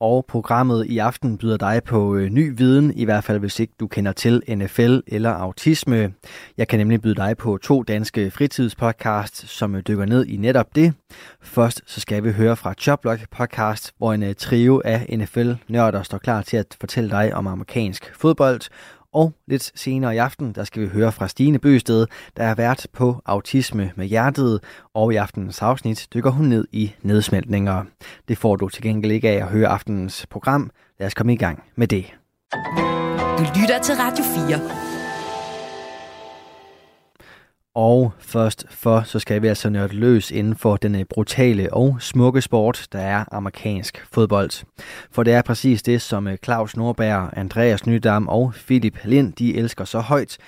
Og programmet i aften byder dig på øh, ny viden, i hvert fald hvis ikke du kender til NFL eller autisme. Jeg kan nemlig byde dig på to danske fritidspodcasts, som øh, dykker ned i netop det. Først så skal vi høre fra Choplock podcast, hvor en øh, trio af NFL-nørder står klar til at fortælle dig om amerikansk fodbold. Og lidt senere i aften, der skal vi høre fra Stine Bøsted, der er vært på Autisme med Hjertet, og i aftenens afsnit dykker hun ned i nedsmeltninger. Det får du til gengæld ikke af at høre aftenens program. Lad os komme i gang med det. Du lytter til Radio 4. Og først for, så skal vi altså nørde løs inden for den øh, brutale og smukke sport, der er amerikansk fodbold. For det er præcis det, som øh, Claus Norberg, Andreas Nydam og Philip Lind, de elsker så højt,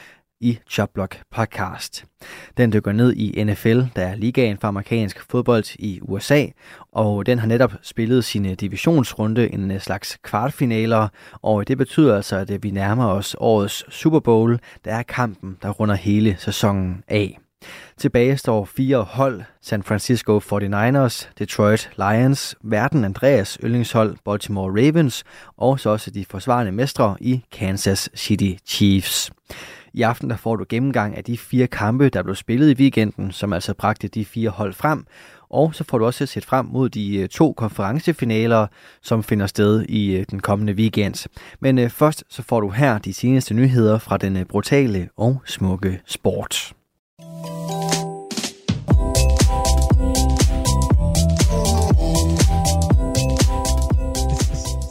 i Choplock podcast. Den dykker ned i NFL, der er ligaen for amerikansk fodbold i USA, og den har netop spillet sine divisionsrunde, en øh, slags kvartfinaler, og det betyder altså, at øh, vi nærmer os årets Super Bowl, der er kampen, der runder hele sæsonen af. Tilbage står fire hold, San Francisco 49ers, Detroit Lions, Verden Andreas yndlingshold Baltimore Ravens, og så også de forsvarende mestre i Kansas City Chiefs. I aften der får du gennemgang af de fire kampe, der blev spillet i weekenden, som altså bragte de fire hold frem. Og så får du også set frem mod de øh, to konferencefinaler, som finder sted i øh, den kommende weekend. Men øh, først så får du her de seneste nyheder fra den brutale og smukke sport.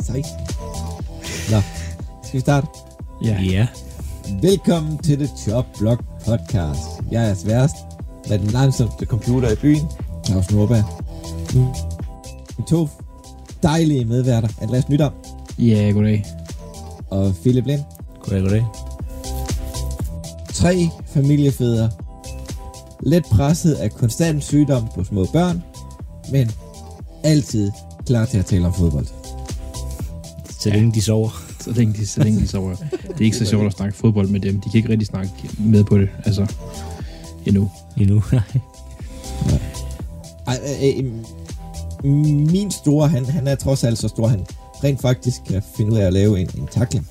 Sej. Nå, skal vi starte? Ja. Ja. Velkommen til The Chop Block Podcast. Jeg er sværest med den langsomste computer i byen, Claus Nordberg. De to dejlige medværter, Andreas Nydam. Ja, goddag. Og Philip Lind. Goddag, goddag. Tre familiefædre. Let presset af konstant sygdom på små børn, men altid klar til at tale om fodbold. Så længe de sover så længe de, så længe de sover. Det er ikke så sjovt at snakke fodbold med dem. De kan ikke rigtig snakke med på det, altså, endnu. Endnu, nej. Ej, øh, øh, min store, han, han er trods alt så stor, han rent faktisk kan finde ud af at lave en, en takling.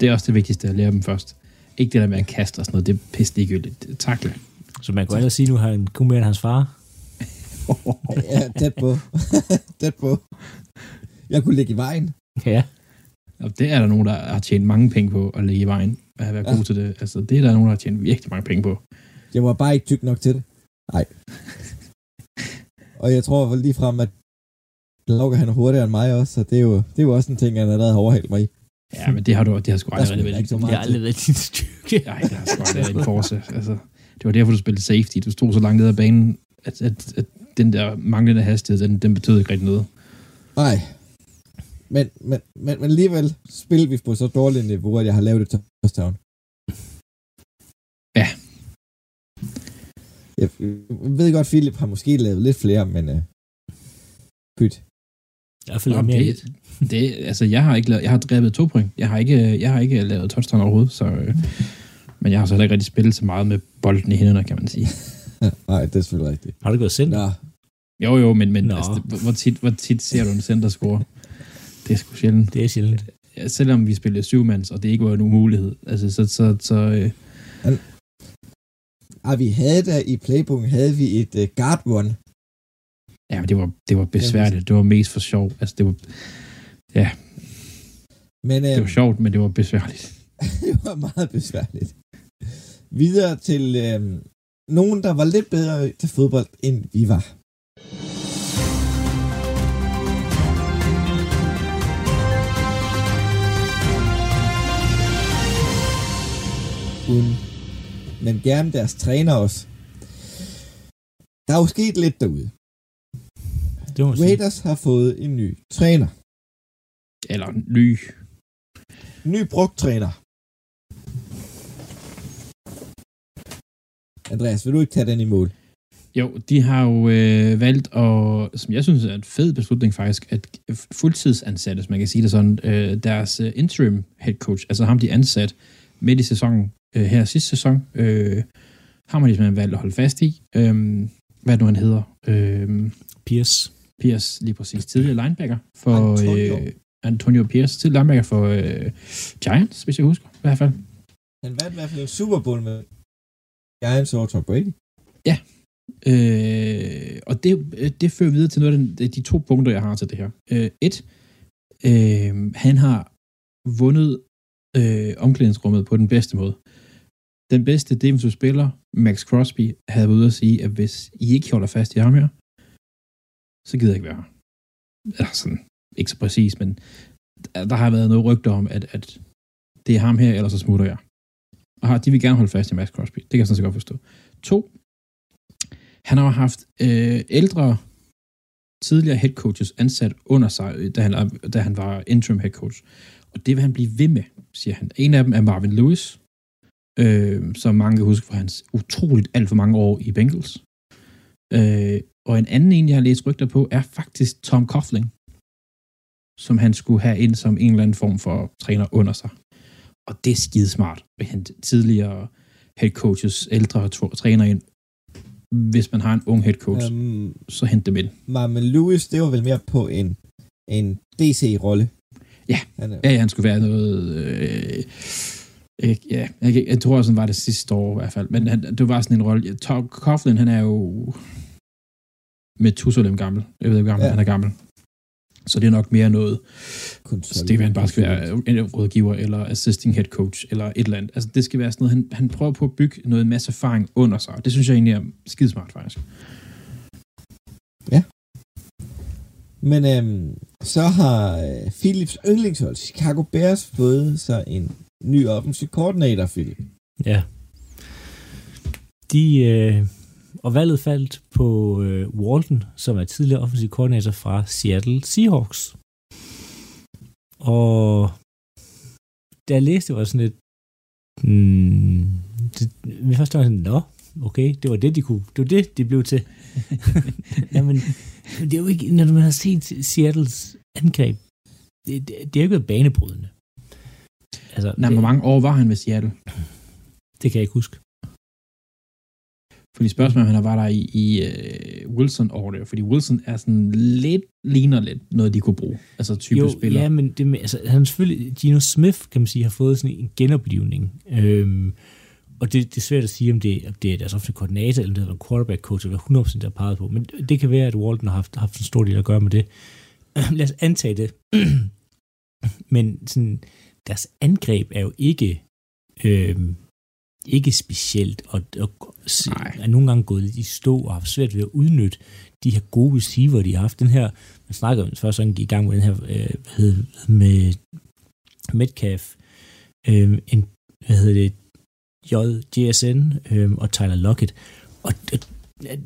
Det er også det vigtigste, at lære dem først. Ikke det der med at kaste og sådan noget, det er pisse ligegyldigt. Takle. Så man kan ellers sige, nu har han kun mere end hans far. ja, tæt på. tæt på. Jeg kunne ligge i vejen. Ja. Og det er der nogen, der har tjent mange penge på at lægge i vejen. At være ja. god til det. Altså, det er der nogen, der har tjent virkelig mange penge på. Jeg var bare ikke tyk nok til det. Nej. og jeg tror lige frem, at Lauke han er hurtigere end mig også, så det er jo, det er jo også en ting, han allerede har overhældt mig i. Ja, men det har du det har sgu aldrig været. Det har aldrig været din styrke. Nej, det har sgu aldrig været en force. Altså, det var derfor, du spillede safety. Du stod så langt ned ad banen, at, at, at den der manglende hastighed, den, den betød ikke rigtig noget. Nej, men, men, men, men alligevel spiller vi på så dårligt niveau, at jeg har lavet et touchdown. Ja. Jeg ved godt, Philip har måske lavet lidt flere, men uh, pyt. Jeg føler mere det, det, altså, jeg har ikke lavet, jeg har drevet to point. Jeg har ikke, jeg har ikke lavet touchdown overhovedet, så, øh, men jeg har så heller ikke rigtig spillet så meget med bolden i hænderne, kan man sige. Nej, det er selvfølgelig rigtigt. Har du gået sendt? Nå. Jo, jo, men, men altså, hvor, tit, hvor tit ser du en center score? Det er sgu sjældent. Det er sjældent. Ja, selvom vi spillede syvmands, og det ikke var en umulighed. Altså, så... så, så øh... Ah, vi havde da i playbooken, havde vi et uh, guard one. Ja, men det var, det var besværligt. Det var mest for sjov. Altså, det var... Ja. Men, øh, det var sjovt, men det var besværligt. det var meget besværligt. Videre til øh, nogen, der var lidt bedre til fodbold, end vi var. Uden, men gerne deres træner også. Der er jo sket lidt derude. Det Raiders har fået en ny træner. Eller ny. Ny brugt træner. Andreas, vil du ikke tage den i mål? Jo, de har jo øh, valgt, og som jeg synes er en fed beslutning faktisk, at fuldtidsansatte, hvis man kan sige det sådan, øh, deres øh, interim head coach, altså ham de ansat midt i sæsonen, øh, her sidste sæson, øh, har de simpelthen valgt at holde fast i. Øh, hvad nu han hedder? Øh, Pierce. Pierce, lige præcis, tidligere linebacker for Antonio. øh, Antonio Pierce, tidligere linebacker for øh, Giants, hvis jeg husker, i hvert fald. Han vandt i hvert fald Super Bowl med Giants over Tom Brady. Øh, og det, det fører videre til noget af den, de to punkter, jeg har til det her. Øh, et, øh, han har vundet øh, omklædningsrummet på den bedste måde. Den bedste defensive spiller, Max Crosby, havde været ude at sige, at hvis I ikke holder fast i ham her, så gider jeg ikke være her. Altså, sådan, ikke så præcis, men der har været noget rygter om, at, at det er ham her, eller så smutter jeg. Og har- de vil gerne holde fast i Max Crosby. Det kan jeg sådan set godt forstå. To, han har haft øh, ældre tidligere head coaches ansat under sig, da han, da han var interim head coach. Og det vil han blive ved med, siger han. En af dem er Marvin Lewis, øh, som mange kan huske fra hans utroligt alt for mange år i Bengals. Øh, og en anden en, jeg har læst rygter på, er faktisk Tom Coughlin, som han skulle have ind som en eller anden form for træner under sig. Og det er skidesmart at hente tidligere head coaches, ældre træner ind, hvis man har en ung head coach, um, Um, så hent dem ind. Marvin Lewis, det var vel mere på en, en DC-rolle. Ja. Han Ja, ja, han skulle være noget... Øh, øh, ja, jeg, jeg tror også, han var det sidste år i hvert fald. Men han, det var sådan en rolle. Tom Coughlin, han er jo med Tusolem gammel. Jeg ved ikke, gammel Ja. han er gammel. Så det er nok mere noget, så det kan han bare skal være en rådgiver, eller assisting head coach, eller et eller andet. Altså, det skal være sådan noget, han, han prøver på at bygge noget masse erfaring under sig. Det synes jeg egentlig er skidesmart, faktisk. Men øhm, så har øh, Philips yndlingshold, Chicago Bears, fået sig en ny offensiv koordinator, Philip. Ja. De, øh, og valget faldt på øh, Walton, som er tidligere offensiv koordinator fra Seattle Seahawks. Og da jeg læste, det var sådan lidt... Mm, det, min første var sådan, nå, okay, det var det, de kunne, det var det, de blev til. Jamen, det er jo ikke, når man har set Seattles angreb, det, det, det er jo ikke været banebrydende. Altså, Nej, hvor mange år var han ved Seattle? det kan jeg ikke huske. Fordi spørgsmålet, han var der i, i uh, wilson året fordi Wilson er sådan lidt, ligner lidt noget, de kunne bruge. Altså type jo, spiller. Ja, men det altså, han selvfølgelig, Gino Smith, kan man sige, har fået sådan en genoplivning. Øhm, og det, det er svært at sige, om det, om det er deres offentlige koordinator, eller det er en quarterback coach, eller 100% der har peget på. Men det kan være, at Walton har haft, haft en stor del at gøre med det. Lad os antage det. men sådan, deres angreb er jo ikke, øhm, ikke specielt, og, og Nej. er nogle gange gået lidt i stå, og har haft svært ved at udnytte de her gode receiver, de har haft. Den her, man snakker om, først sådan gik i gang med den her, øh, hvad hedder, med Metcalf, øh, en, hvad hedder det, JSN øh, og Tyler Lockett. Og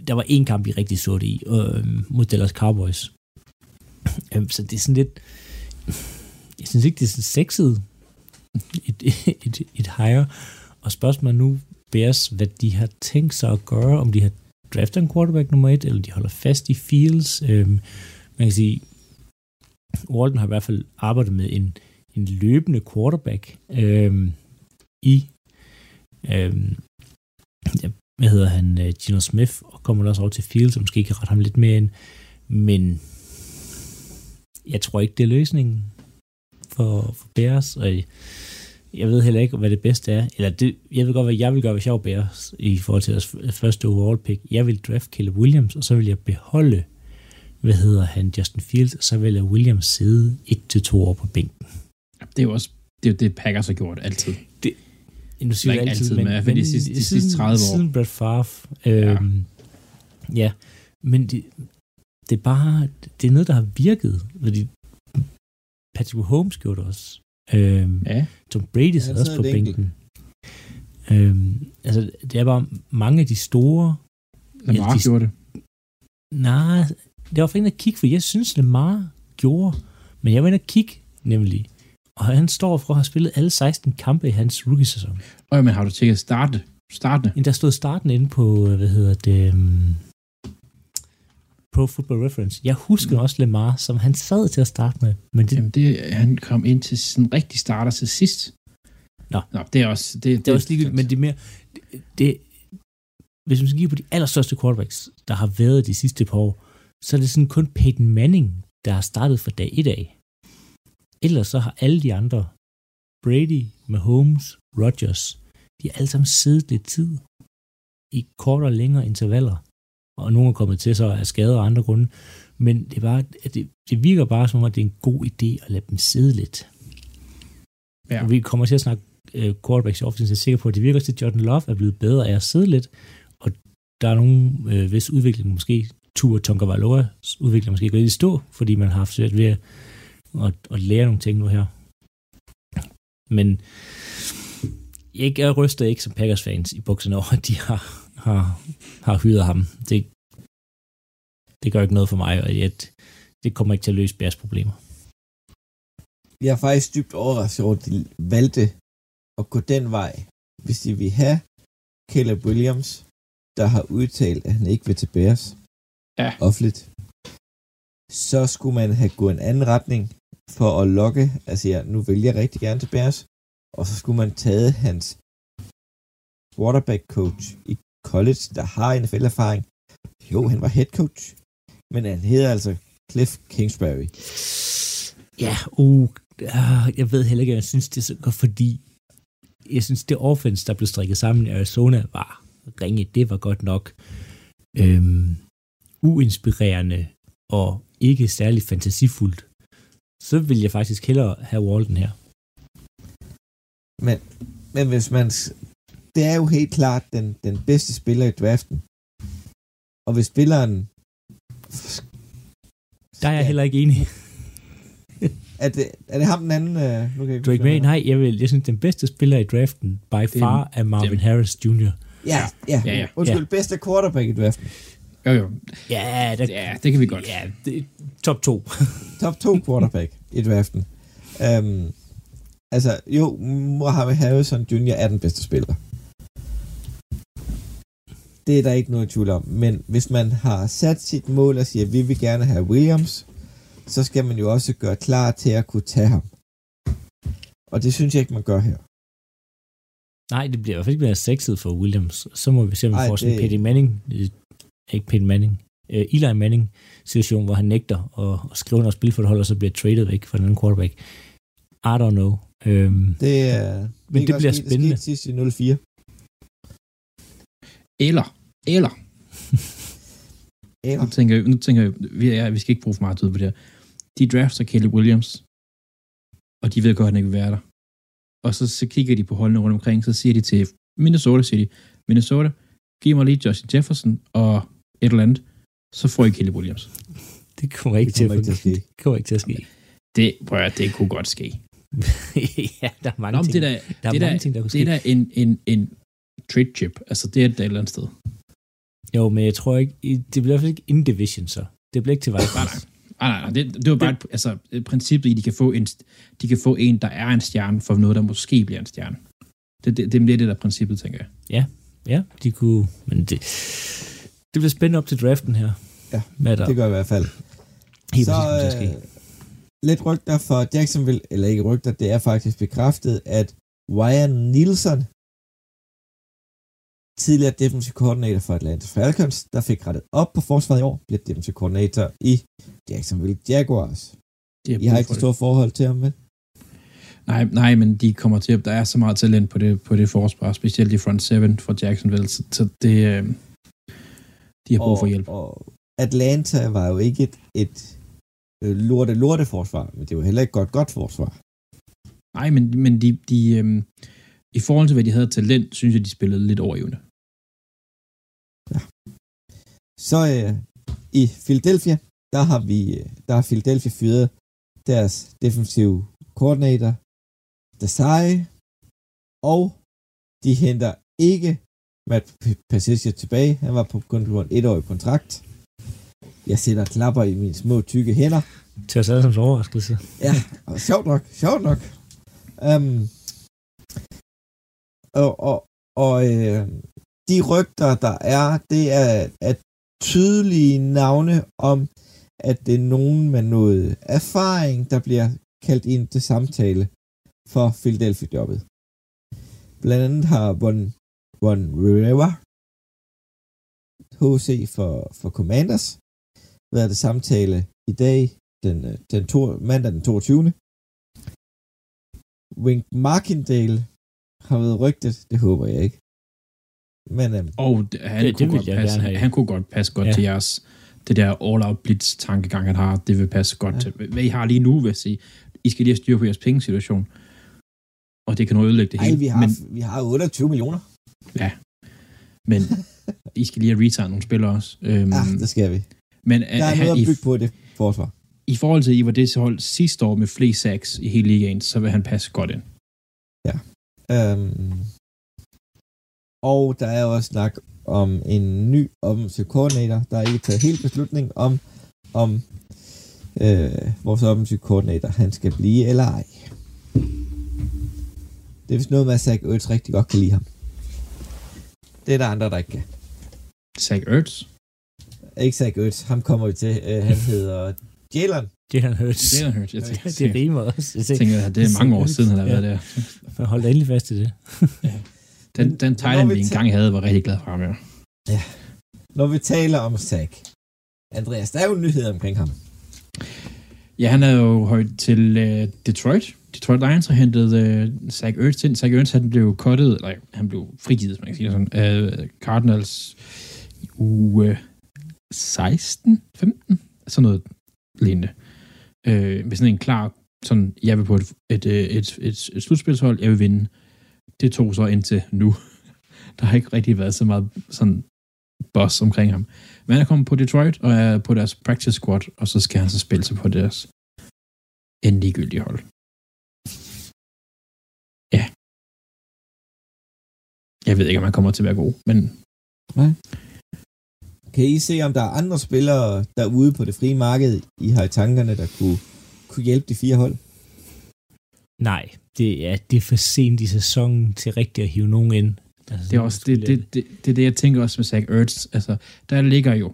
der var en kamp, vi rigtig så det i, øh, mod Dallas Cowboys. Øh, så det er sådan lidt, jeg synes ikke, det er sådan sexet, et, et, et, higher. Og spørgsmålet nu, Bears, hvad de har tænkt sig at gøre, om de har draftet en quarterback nummer et, eller de holder fast i Fields. Øhm, man kan sige, Walton har i hvert fald arbejdet med en, en løbende quarterback øhm, i, øhm, hvad hedder han, øh, Gino Smith, og kommer også over til Fields, og måske kan rette ham lidt mere ind. Men jeg tror ikke, det er løsningen for, for Bears, og jeg ved heller ikke, hvad det bedste er. Eller det, jeg ved godt, hvad jeg vil gøre, hvis jeg var Bears i forhold til deres første overall pick. Jeg vil draft Caleb Williams, og så vil jeg beholde, hvad hedder han, Justin Fields, og så vil jeg Williams sidde et til to år på bænken. Det er jo også det, er jo det Packers har gjort altid. Nu siger Ikke jeg altid, men i hvert fald de sidste- de sidste 30 år. Siden Brett Favre. Øhm, ja. ja, men det, det er bare, det er noget, der har virket, fordi Patrick Mahomes gjorde det også. Øhm, Ja. Tom Brady Ja, sad han også på bænken. Øhm, altså, det er bare mange af de store... Lamar de- gjorde det. Nej, det var for en at kigge, for jeg synes, Lamar gjorde. Men jeg var inde at kigge, nemlig. Og han står for at have spillet alle 16 kampe i hans rookie-sæson. Og men har du tjekket starte, startende? Der stod starten inde på, hvad hedder det, um, Pro Football Reference. Jeg husker mm. også Lamar, som han sad til at starte med. Men det, Jamen, det, han kom ind til sådan rigtig starter til sidst. Nå. Nå, det er også... Det, det, det er også ligegyldigt, men det er mere... Det, det, hvis man skal kigge på de allerstørste quarterbacks, der har været de sidste par år, så er det sådan kun Peyton Manning, der har startet fra dag 1 af. Ellers så har alle de andre, Brady, Mahomes, Rodgers, de har alle sammen siddet lidt tid i kortere og længere intervaller. Og nogle er kommet til så af skader og andre grunde. Men det, bare, det, det virker bare som om, at det er en god idé at lade dem sidde lidt. Ja. Og vi kommer til at snakke uh, quarterbacks i offensiven, jeg er sikker på, at det virker til, at Jordan Love er blevet bedre af at sidde lidt, og der er nogen uh, vis udvikling, måske Tua Tonga Valoas udvikling måske går lidt i stå, fordi man har haft svært ved at, at, at lære nogle ting nu her. Men jeg, jeg ryster ikke som Packers fans i bukserne over, at de har, har, har hyret ham. Det, det gør ikke noget for mig, og jeg, det kommer ikke til at løse Bærs problemer. Jeg er faktisk dybt overrasket over, at de valgte at gå den vej, hvis de vil have Caleb Williams, der har udtalt, at han ikke vil til Bears ja. offentligt. Så skulle man have gået en anden retning for at lokke, altså ja, nu vil jeg rigtig gerne til Bears, og så skulle man tage hans quarterback coach i college, der har NFL-erfaring. Jo, han var head coach, men han hedder altså Cliff Kingsbury. Ja, uh, ah, jeg ved heller ikke, jeg synes, det er så godt, fordi jeg synes, det offense, der blev strikket sammen i Arizona, var ringe. Det var godt nok øhm, uinspirerende og ikke særlig fantasifuldt. Så vil jeg faktisk hellere have Walden her. Men, men hvis man... Det er jo helt klart den, den bedste spiller i draften. Og hvis spilleren... Der er jeg heller ikke enig. er, det, er det ham den anden? Uh, nu kan jeg Drake May? Nej, jeg, vil, jeg synes, den bedste spiller i draften by far er Marvin det, Harris Jr. Ja, ja. ja, ja. Undskyld, ja. bedste quarterback i draften. Jo, jo. Ja, der, ja, det kan vi godt. Ja, det, top to. top to quarterback i draften. Um, altså, jo, Mohamed Harrison Jr. er den bedste spiller. Det er der ikke noget tvivl om. Men hvis man har sat sit mål og siger, at vi vil gerne have Williams, så skal man jo også gøre klar til at kunne tage ham. Og det synes jeg ikke, man gør her. Nej, det bliver i hvert fald ikke mere sexet for Williams. Så må vi se, om vi får sådan en Petty Manning, ikke Peyton Manning, uh, Eli Manning situation, hvor han nægter at, at skrive noget spil for et hold, og så bliver traded væk fra den anden quarterback. I don't know. Um, det, er, men det, det bliver spændende. Det sidst i 04. Eller, eller. eller. Nu tænker jeg, nu tænker jeg vi, er, vi skal ikke bruge for meget tid på det her. De drafter Caleb Williams, og de ved godt, at han ikke vil være der. Og så, så kigger de på holdene rundt omkring, så siger de til Minnesota, siger de, Minnesota, giv mig lige Justin Jefferson og et eller andet, så får I Caleb Williams. Det kommer ikke, det kommer til, at ske. Det kommer ikke til at ske. Det, prøv at, det kunne godt ske. ja, der er mange Nå, ting, det der, der, er det mange der, ting, der kunne det ske. er der en, en, en trade chip. Altså, det er et eller andet sted. Jo, men jeg tror ikke, det bliver i hvert fald ikke in division, så. Det bliver ikke til Vikings. Nej, nej. Nej, nej, nej. Det, det var bare et, altså, et princippet i, at de kan, få en, de kan få en, der er en stjerne, for noget, der måske bliver en stjerne. Det, det, det er det, der er princippet, tænker jeg. Ja, ja, de kunne, men det, det bliver spændende op til draften her. Ja, der? det gør i hvert fald. Helt så præcis, øh, lidt rygter for Jacksonville, eller ikke rygter, det er faktisk bekræftet, at Ryan Nielsen, tidligere defensive coordinator for Atlanta Falcons, der fik rettet op på forsvaret i år, bliver defensive coordinator i Jacksonville Jaguars. De I har ikke det store forhold til ham, vel? Nej, nej, men de kommer til at, der er så meget talent på det, på det forsvar, specielt i front seven for Jacksonville, så, så det, øh, de har brug for hjælp. Og, Atlanta var jo ikke et, et øh, lorte lorte forsvar, men det var heller ikke godt godt forsvar. Nej, men, men de, de øh, i forhold til, hvad de havde talent, synes jeg, de spillede lidt overgivende. Ja. Så øh, i Philadelphia, der har vi, der har Philadelphia fyret deres defensive coordinator, Desai, og de henter ikke Matt Patricia tilbage. Han var på kun på en etårig kontrakt. Jeg sætter klapper i mine små tykke hænder. Til os alle som overraskelse. Ja, og sjovt nok, sjovt nok. Um, og og, og øh, de rygter, der er, det er, at tydelige navne om, at det er nogen med noget erfaring, der bliver kaldt ind til samtale for Philadelphia-jobbet. Blandt andet har Von, Von Rivera, HC for, for Commanders, været til samtale i dag, den, den to, mandag den 22. Wink Markindale har været rygtet, det håber jeg ikke. Men øhm, Og det, han, Det- det kunne vil godt passe, have. han kunne godt passe godt Ja. til jeres det der all-out blitz-tankegang, han har, det vil passe godt ja. til. Hvad I har lige nu, vil jeg sige. I skal lige have styr på jeres pengesituation. Og det kan nu ødelægge det ej, hele. vi har, Men, vi har 28 millioner. Men I skal lige have retired nogle spillere også. Øhm, Ja, det skal vi. men Der er han, noget at bygge på det forsvar. i forhold til, at I var det hold sidste år med flest sacks i hele ligaen, så vil han passe godt ind. Øhm, og der er også snak om en ny offensive coordinator. Der er ikke taget helt beslutning om, om øh, vores offensive coordinator, han skal blive eller ej. Det er vist noget med, at Zach Ertz rigtig godt kan lide ham. Det er der andre, der ikke kan. Zach Ertz. Ikke Zach Ertz, ham kommer vi til. Øh, han hedder Jalen. Jalen Hurts. Jalen Hurts. Jeg tænker, det rimer også. Jeg jeg tænker, at det er mange år siden, han har været der. tænker, hold da endelig fast til det. Den, Men- den men Thailand, vi engang havde, var rigtig glad for ham. Ja. Når vi taler om Zach. Andreas, der er jo en nyhed omkring ham. Ja, han er jo højt til uh, Detroit. Detroit Lions har hentet uh, Zach Ertz ind. Zach Ertz, han blev kottet, eller han blev frigivet, hvis man kan sige det sådan, af øh, Cardinals i uge øh, 16, 15, sådan noget lignende. Uh, med sådan en klar, sådan, jeg vil på et, et, et, et, et, slutspilshold, jeg vil vinde. Det tog så indtil nu. Der har ikke rigtig været så meget sådan boss omkring ham. Men han er kommet på Detroit og er på deres practice squad, og så skal han så spille sig på deres endeliggyldige hold. Jeg ved ikke, om han kommer til at være god, men Kan I se, om der er andre spillere derude på det frie marked, I har i tankerne, der kunne, kunne hjælpe de fire hold? Nej, det er, det er for sent i sæsonen til rigtig at hive nogen ind. Altså, det er også det, det, det, det, er det jeg tænker også med Zach Ertz. Altså, der ligger jo,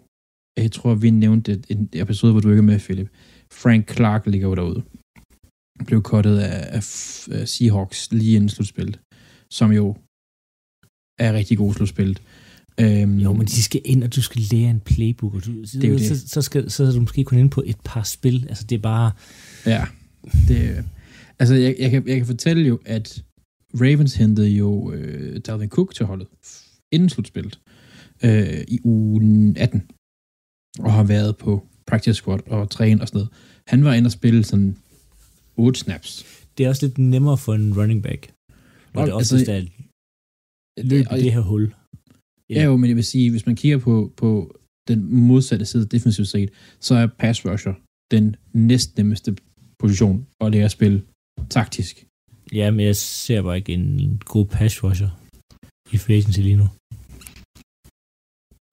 jeg tror, vi nævnte det i en episode, hvor du ikke er med, Philip. Frank Clark ligger jo derude. Blev kottet af, af af Seahawks lige inden slutspillet, som jo er rigtig god slutspillet. Øhm, Jo, men de skal ind, og du skal lære en playbook, og du, er jo det. Så, så, skal, så er du måske kun inde på et par spil. Altså, det er bare... Ja, det, altså jeg, jeg, kan, jeg kan fortælle jo, at Ravens hentede jo øh, Dalvin Cook til holdet inden slutspillet øh, i uge 18, og har været på practice squad og træne og sådan noget. Han var inde og spille sådan 8 snaps. Det er også lidt nemmere for en running back. Når Og det også altså, er løb og- i det her hul. Ja, jo, men jeg vil sige, hvis man kigger på, på den modsatte side defensivt set, så er pass rusher den næstnemmeste position at lære at spille taktisk. Ja, men jeg ser bare ikke en god pass rusher i free agency lige nu.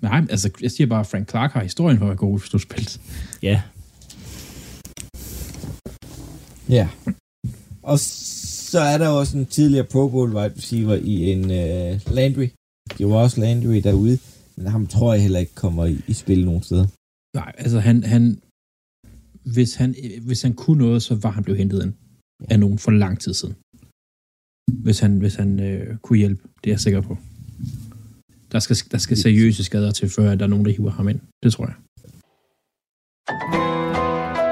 Nej, altså jeg siger bare, at Frank Clark har historien for at være god i slutspillet. Ja, Ja. Og så er der også en tidligere Pro Bowl wide receiver i en uh, Landry. Det var også Landry derude, men ham tror jeg heller ikke kommer i, i spil nogen steder. Nej, altså han, han, hvis han, hvis han kunne noget, så var han blevet hentet ind af nogen for lang tid siden. Hvis han, hvis han øh, kunne hjælpe, det er jeg sikker på. Der skal, der skal seriøse skader til, før der er nogen, der hiver ham ind. Det tror jeg.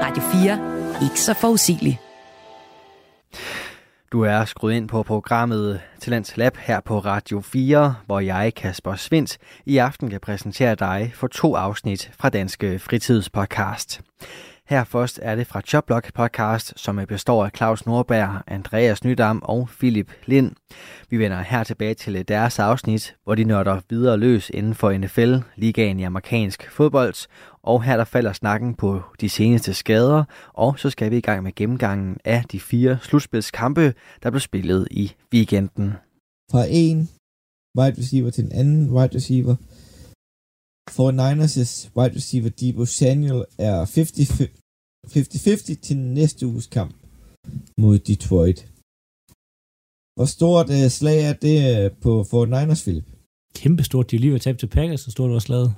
Radio 4. Ikke så forudsigelig. Du er skruet ind på programmet Talents Lab her på Radio 4, hvor jeg, Kasper Svindt, i aften kan præsentere dig for to afsnit fra Danske Fritidspodcast. Her først er det fra Choplock podcast, som består af Claus Nordberg, Andreas Nydam og Philip Lind. Vi vender her tilbage til deres afsnit, hvor de nørder videre løs inden for NFL, ligaen i amerikansk fodbold, og her der falder snakken på de seneste skader, og så skal vi i gang med gennemgangen af de fire slutspilskampe, der blev spillet i weekenden. Fra en wide receiver til en anden wide receiver. For Niners' wide receiver Debo Samuel er 50-50 til næste uges kamp mod Detroit. Hvor stort uh, slag er det uh, på for Niners, Philip? kæmpe stort. De er lige ved at tabe til Packers, så stort også lavet.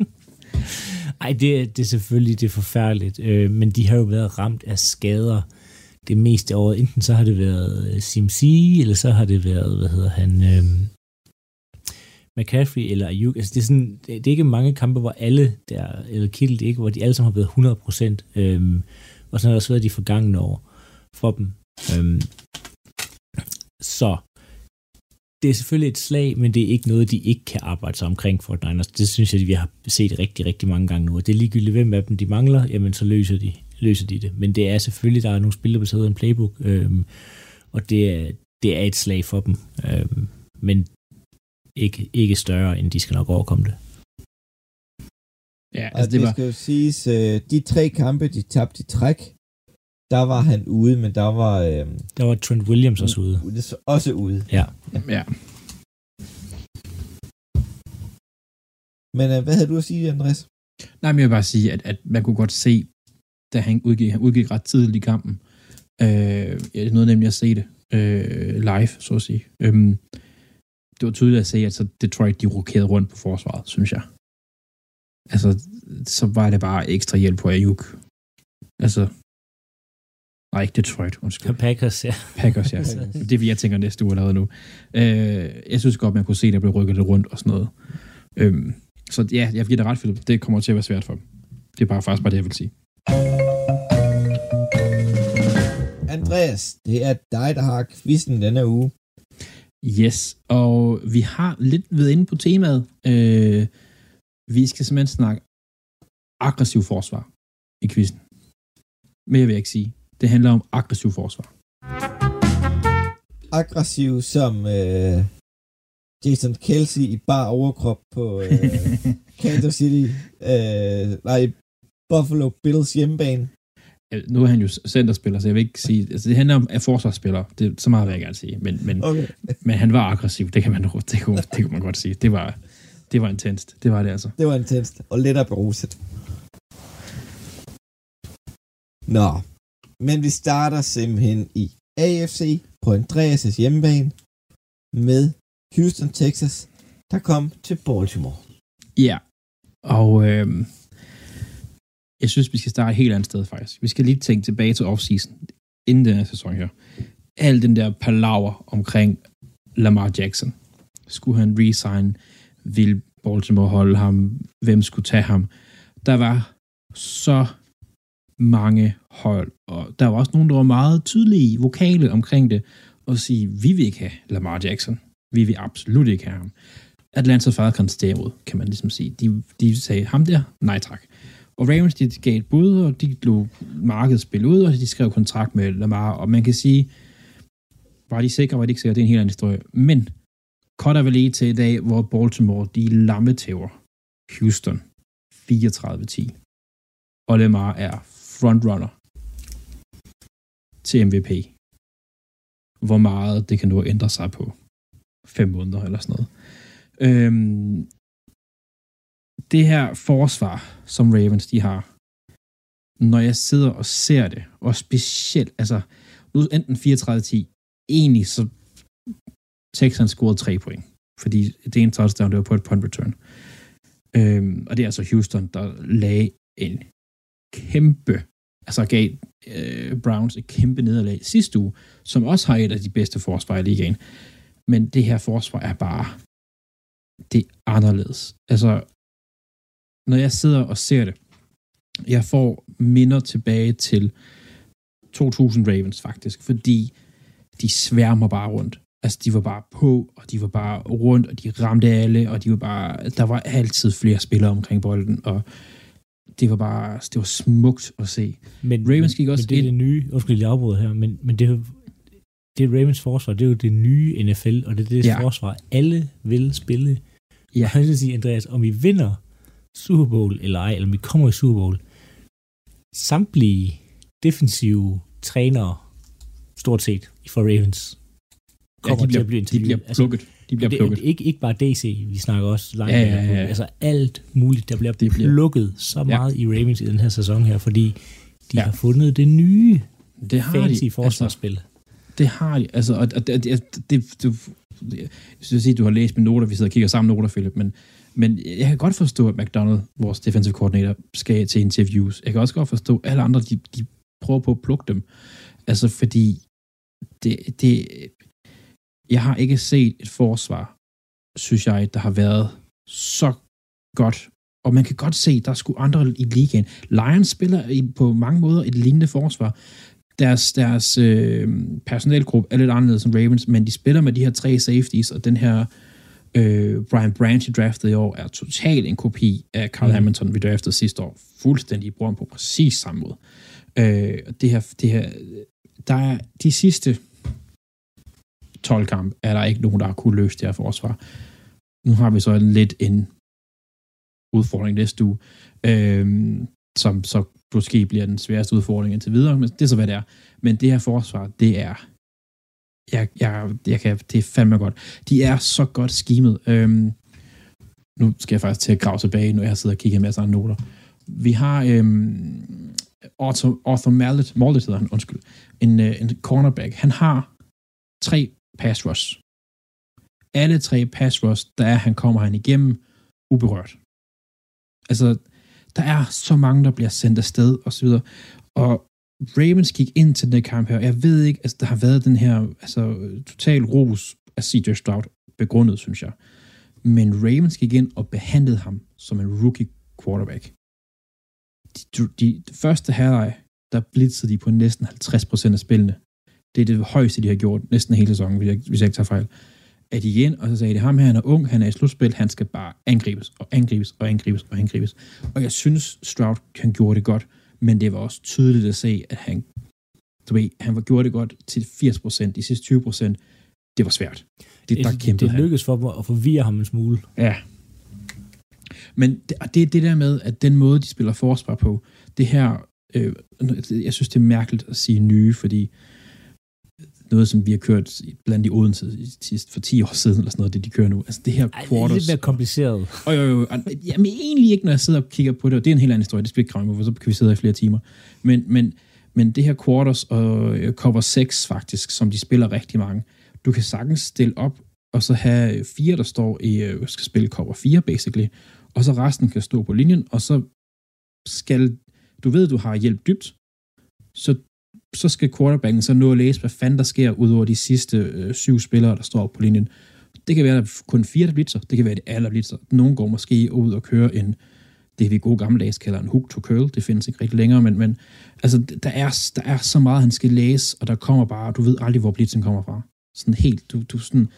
Ej, det, det er selvfølgelig det er forfærdeligt, øh, men de har jo været ramt af skader det meste af året. Enten så har det været CMC, øh, eller så har det været, hvad hedder han, øh, McCaffrey eller Ayuk. Altså det er, sådan, det, det er ikke mange kampe, hvor alle der, eller Kittle, ikke, hvor de alle sammen har været 100 procent. Øhm, og sådan har det også været de forgangne år for dem. Øhm, så det er selvfølgelig et slag, men det er ikke noget, de ikke kan arbejde sig omkring for Niners. Det synes jeg, vi har set rigtig, rigtig mange gange nu. Og det er ligegyldigt, hvem af dem de mangler, jamen så løser de, løser de det. Men det er selvfølgelig, der er nogle spillere, der sidder en playbook, øhm, og det er, det er et slag for dem. Øhm, men ikke, ikke større, end de skal nok overkomme det. Ja, altså, det, det var... skal jo siges, øh, de tre kampe, de tabte i træk, der var han ude, men der var... Øh, der var Trent Williams også ude. Også ude. Ja. ja. Men øh, hvad havde du at sige, Andreas? Nej, men jeg vil bare sige, at, at man kunne godt se, da han udgik, han udgik ret tidligt i kampen. Øh, jeg nåede nemlig at se det øh, live, så at sige. Øhm, det var tydeligt at se, at så Detroit de rokerede rundt på forsvaret, synes jeg. Altså, så var det bare ekstra hjælp på Ayuk. Altså, Nej, ikke Detroit, undskyld. Packers, ja. Packers, ja. det er, vi jeg tænker næste uge allerede nu. Øh, jeg synes godt, man kunne se, at der blev rykket lidt rundt og sådan noget. Øh, så ja, jeg giver det ret, Philip. Det kommer til at være svært for dem. Det er bare faktisk bare det, jeg vil sige. Andreas, det er dig, der har quizzen denne uge. Yes, og vi har lidt ved inde på temaet. Øh, vi skal simpelthen snakke aggressiv forsvar i quizzen. Mere vil jeg ikke sige. Det handler om aggressiv forsvar. Aggressiv som øh, Jason Kelsey i bar overkrop på øh, Kansas City, øh, nej, Buffalo Bills hjemmebane. Nu er han jo centerspiller, så jeg vil ikke sige... Altså, det handler om at forsvarsspiller. Det, så meget vil jeg gerne sige. Men, men, okay. men han var aggressiv. Det kan man, det kunne, det kunne man godt sige. Det var, det var intenst. Det var det altså. Det var intenst. Og lidt af beruset. Nå, men vi starter simpelthen i AFC på Andreas' hjemmebane med Houston, Texas, der kom til Baltimore. Ja, og øh, jeg synes, vi skal starte et helt andet sted faktisk. Vi skal lige tænke tilbage til offseason, inden den her sæson her. Al den der palaver omkring Lamar Jackson. Skulle han resign? Vil Baltimore holde ham? Hvem skulle tage ham? Der var så mange hold, og der var også nogen, der var meget tydelige vokale omkring det, og sige, vi vil ikke have Lamar Jackson. Vi vil absolut ikke have ham. Atlanta Falcons derimod, kan man ligesom sige. De, de sagde, ham der, nej tak. Og Ravens, de gav et bud, og de lå markedet spille ud, og de skrev kontrakt med Lamar, og man kan sige, var de sikre, var de ikke sikre, det er en helt anden historie. Men, cutter vel lige til i dag, hvor Baltimore, de lammetæver Houston 34-10. Og Lamar er frontrunner til MVP. Hvor meget det kan nu ændre sig på fem måneder eller sådan noget. Øhm, det her forsvar, som Ravens de har, når jeg sidder og ser det, og specielt, altså, nu enten 34-10, egentlig så Texans scorede tre point, fordi det ene touchdown, det var på et punt return. Øhm, og det er altså Houston, der lagde en kæmpe, altså gav øh, Browns et kæmpe nederlag sidste uge, som også har et af de bedste forsvar i ligaen. Men det her forsvar er bare, det er anderledes. Altså, når jeg sidder og ser det, jeg får minder tilbage til 2000 Ravens faktisk, fordi de sværmer bare rundt. Altså, de var bare på, og de var bare rundt, og de ramte alle, og de var bare, der var altid flere spillere omkring bolden, og det var bare, det var smukt at se. Men, Ravens gik også men det er ind. det nye, undskyld, jeg afbryder her, men, men det, det er Ravens forsvar, det er jo det nye NFL, og det er det ja. forsvar, alle vil spille. Ja. Jeg vil sige, Andreas, om vi vinder Super Bowl eller ej, eller vi kommer i Super Bowl, samtlige defensive trænere, stort set, for Ravens, kommer ja, de bliver, til at blive interviewet. De bliver plukket. Altså, de bliver det, plukket. Ikke, ikke bare DC, vi snakker også langt. Ja, ja, ja, ja. Altså alt muligt, der bliver det plukket bliver. så meget ja. i Ravens i den her sæson her, fordi de ja. har fundet det nye det har fancy de. forsvarsspil. Altså, det har de. Altså, og, og, det, det, det, Jeg synes at du har læst mine noter, vi sidder og kigger sammen noter, Philip, men, men jeg kan godt forstå, at McDonald, vores defensive koordinator, skal til interviews. Jeg kan også godt forstå, at alle andre, de, de prøver på at plukke dem. Altså, fordi det, det, jeg har ikke set et forsvar, synes jeg, der har været så godt. Og man kan godt se, at der skulle andre i ligaen. Lions spiller på mange måder et lignende forsvar. Deres, deres øh, personalgruppe er lidt anderledes end Ravens, men de spiller med de her tre safeties, og den her øh, Brian Branch, draftet i år, er totalt en kopi af Carl mm. Hamilton, vi draftede sidste år. Fuldstændig bruger på præcis samme måde. Øh, det her, det her, der er de sidste 12 kamp, er der ikke nogen, der har kunne løse det her forsvar. Nu har vi så lidt en udfordring næste uge, øh, som så måske bliver den sværeste udfordring indtil videre, men det er så, hvad det er. Men det her forsvar, det er jeg, jeg, jeg kan, det er fandme godt. De er så godt skimet. Øhm, nu skal jeg faktisk til at grave tilbage, når jeg sidder og kigger en masse andre noter. Vi har øhm, Arthur, Arthur Mallet, Mallet hedder han, undskyld, en, øh, en cornerback. Han har tre pass rush. Alle tre pass rush, der er, han kommer han igennem uberørt. Altså, der er så mange, der bliver sendt afsted og så videre. Og Ravens gik ind til den kamp her, jeg ved ikke, altså der har været den her altså, total ros af CJ Stroud begrundet, synes jeg. Men Ravens gik ind og behandlede ham som en rookie quarterback. De, de, de første halvleg, der blitzede de på næsten 50% af spillene. Det er det højeste, de har gjort næsten hele sæsonen, hvis jeg, hvis jeg ikke tager fejl. At de igen, og så sagde de, ham her, han er ung, han er i slutspil, han skal bare angribes, og angribes, og angribes, og angribes. Og jeg synes, Stroud kan gjorde det godt men det var også tydeligt at se, at han, du ved, han var gjort det godt til 80%, de sidste 20%, det var svært. Det, der det, det lykkedes for dem at forvirre ham en smule. Ja. Men det, det er det der med, at den måde, de spiller forsvar på, det her, øh, jeg synes, det er mærkeligt at sige nye, fordi noget, som vi har kørt blandt de Odense for 10 år siden, eller sådan noget, det de kører nu. Altså det her Ej, quarters... Det er lidt mere kompliceret. Og jo, jo, jo. Jamen egentlig ikke, når jeg sidder og kigger på det, og det er en helt anden historie, det skal vi ikke for så kan vi sidde i flere timer. Men, men, men det her quarters og øh, cover 6 faktisk, som de spiller rigtig mange, du kan sagtens stille op, og så have fire, der står i, øh, skal spille cover 4, basically, og så resten kan stå på linjen, og så skal, du ved, du har hjælp dybt, så så skal quarterbacken så nå at læse, hvad fanden der sker ud over de sidste øh, syv spillere, der står på linjen. Det kan være, at der kun fire, der blitzer. Det kan være, at det alle blitzer. Nogle går måske ud og kører en, det vi gode gammeldags kalder en hook to curl. Det findes ikke rigtig længere, men, men altså, der, er, der er så meget, han skal læse, og der kommer bare, du ved aldrig, hvor blitzen kommer fra. Sådan helt, du, du sådan,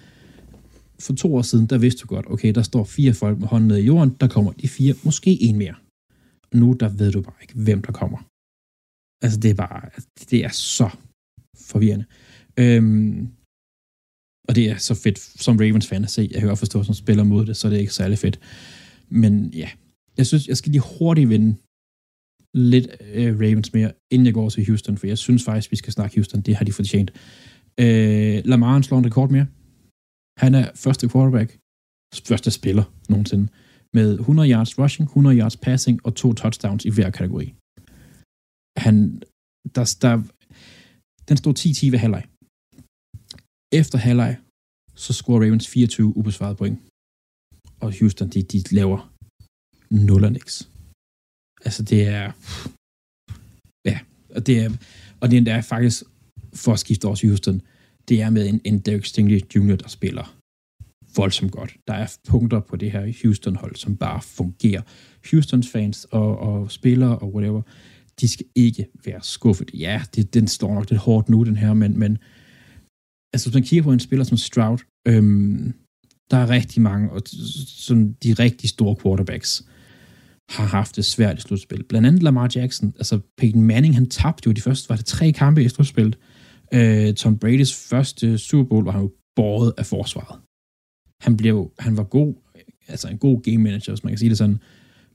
for to år siden, der vidste du godt, okay, der står fire folk med hånden nede i jorden, der kommer de fire, måske en mere. Nu, der ved du bare ikke, hvem der kommer. Altså, det er bare, altså, det er så forvirrende. Øhm, og det er så fedt som Ravens fan at se. Jeg kan godt forstå, som spiller mod det, så det er ikke særlig fedt. Men ja, jeg synes, jeg skal lige hurtigt vinde lidt øh, Ravens mere, inden jeg går til Houston, for jeg synes faktisk, vi skal snakke Houston. Det har de fortjent. Øh, Lamar slår en rekord mere. Han er første quarterback, første spiller nogensinde, med 100 yards rushing, 100 yards passing og to touchdowns i hver kategori han, der, der, den stod 10-10 ved halvleg. Efter halvleg, så scorer Ravens 24 ubesvaret point. Og Houston, de, de laver 0 og niks. Altså, det er... Ja, og det er, og det er faktisk, for at skifte over til Houston, det er med en, en Derek Stingley Jr., der spiller voldsomt godt. Der er punkter på det her Houston-hold, som bare fungerer. Houstons fans og, og spillere og whatever, de skal ikke være skuffet. Ja, det, den står nok lidt hårdt nu, den her, men, men altså, hvis man kigger på en spiller som Stroud, øhm, der er rigtig mange, og sådan de rigtig store quarterbacks har haft det svært i slutspil. Blandt andet Lamar Jackson, altså Peyton Manning, han tabte jo de første, var det tre kampe i slutspillet. Øh, Tom Brady's første Super Bowl var han jo båret af forsvaret. Han blev, han var god, altså en god game manager, hvis man kan sige det sådan,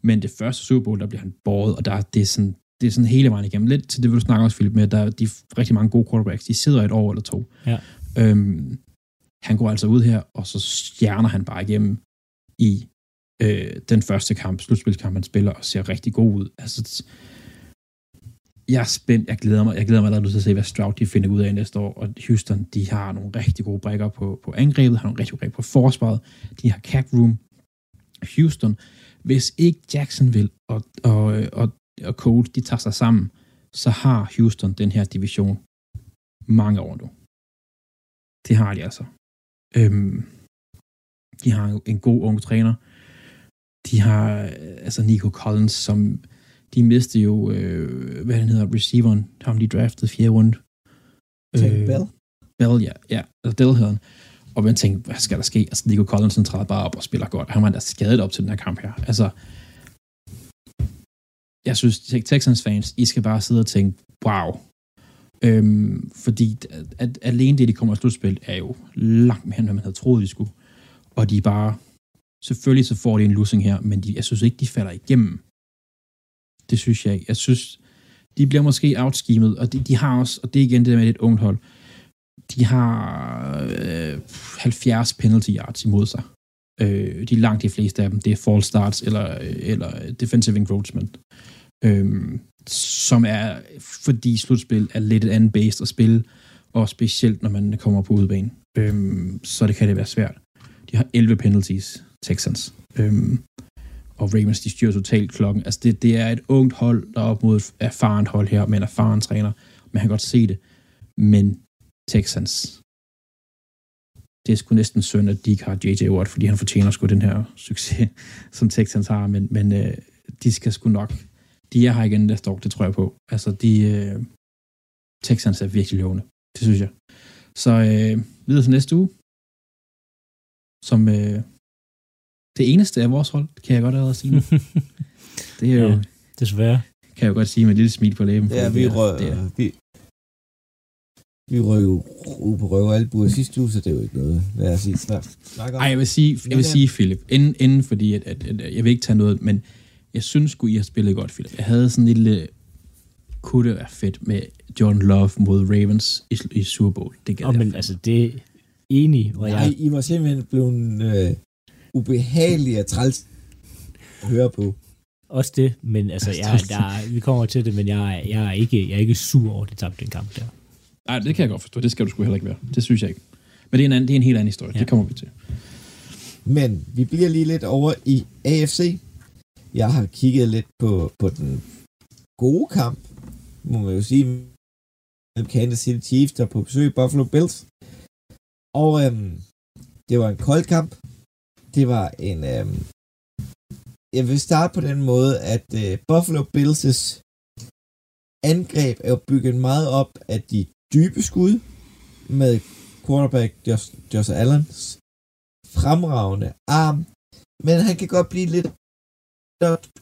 men det første Super Bowl, der blev han båret, og der, det er sådan, det er sådan hele vejen igennem. Lidt til det vil du snakke også, Philip, med, at der er de rigtig mange gode quarterbacks, de sidder et år eller to. Ja. Øhm, han går altså ud her, og så stjerner han bare igennem i øh, den første kamp, slutspilskamp, han spiller, og ser rigtig god ud. Altså, jeg er spændt. Jeg glæder mig, jeg glæder mig allerede til at se, hvad Stroud de finder ud af næste år. Og Houston, de har nogle rigtig gode brækker på, på angrebet, har nogle rigtig gode brækker på forsvaret. De har cap room. Houston, hvis ikke Jacksonville og, og, og, og Colts, de tager sig sammen, så har Houston den her division mange år nu. Det har de altså. Øhm, de har en god ung træner. De har øh, altså Nico Collins, som de mistede jo, øh, hvad han hedder, receiveren, ham de draftede fjerde runde. Øh, Bell? Bell, ja. ja altså Dell hedder han. Og man tænkte, hvad skal der ske? Altså, Nico Collins træder bare op og spiller godt. Han var da skadet op til den her kamp her. Altså, jeg synes, Texans fans, I skal bare sidde og tænke, wow. Øhm, fordi at, at alene det, de kommer i slutspil, er jo langt mere, end hvad man havde troet, de skulle. Og de bare, selvfølgelig så får de en losing her, men de, jeg synes ikke, de falder igennem. Det synes jeg ikke. Jeg synes, de bliver måske outschemet, og de, de har også, og det er igen det der med et ungt hold, de har øh, 70 penalty yards imod sig. Øh, de langt de fleste af dem, det er false starts eller, eller defensive encroachment. Øh, som er, fordi slutspil er lidt et andet based at spille, og specielt når man kommer på udebane. Øh, så det kan det være svært. De har 11 penalties, Texans. Øh, og Ravens, de styrer totalt klokken. Altså, det, det er et ungt hold, der er op mod et erfarent hold her, med en erfaren træner. Man kan godt se det. Men Texans, det er sgu næsten synd, at de ikke har J.J. Watt, fordi han fortjener sgu den her succes, som Texans har, men, men øh, de skal sgu nok, de er her igen næste år, det tror jeg på. Altså, de, øh, Texans er virkelig lovende, det synes jeg. Så øh, videre til næste uge, som øh, det eneste af vores hold, kan jeg godt allerede sige. det er jo... Ja, desværre. Kan jeg jo godt sige med et lille smil på læben. Ja, vi røg, vi, vi røg jo på røv og albuer sidste uge, så det er jo ikke noget, hvad jeg sige. Nej, jeg vil sige, jeg vil sige Philip, inden, inden fordi, at, at, at, jeg vil ikke tage noget, men jeg synes sgu, I har spillet godt, Philip. Jeg havde sådan en lille, kunne det være fedt med John Love mod Ravens i, i Super Bowl. Det gad oh, men altså, det er enig. Hvor Nej, jeg... I var simpelthen blevet øh, ubehagelige at træls at høre på. Også det, men altså, jeg, der, vi kommer til det, men jeg, jeg, er ikke, jeg er ikke sur over, at de tabte den kamp der. Nej, det kan jeg godt forstå. Det skal du sgu heller ikke være. Det synes jeg ikke. Men det er en, anden, det er en helt anden historie. Ja. Det kommer vi til. Men vi bliver lige lidt over i AFC. Jeg har kigget lidt på, på den gode kamp, må man jo sige, mellem Kansas City Chiefs, der på besøg Buffalo Bills. Og øhm, det var en kold kamp. Det var en... Øhm, jeg vil starte på den måde, at øh, Buffalo Bills' angreb er jo bygget meget op af de dybe skud med quarterback Josh, Josh Allens fremragende arm, men han kan godt blive lidt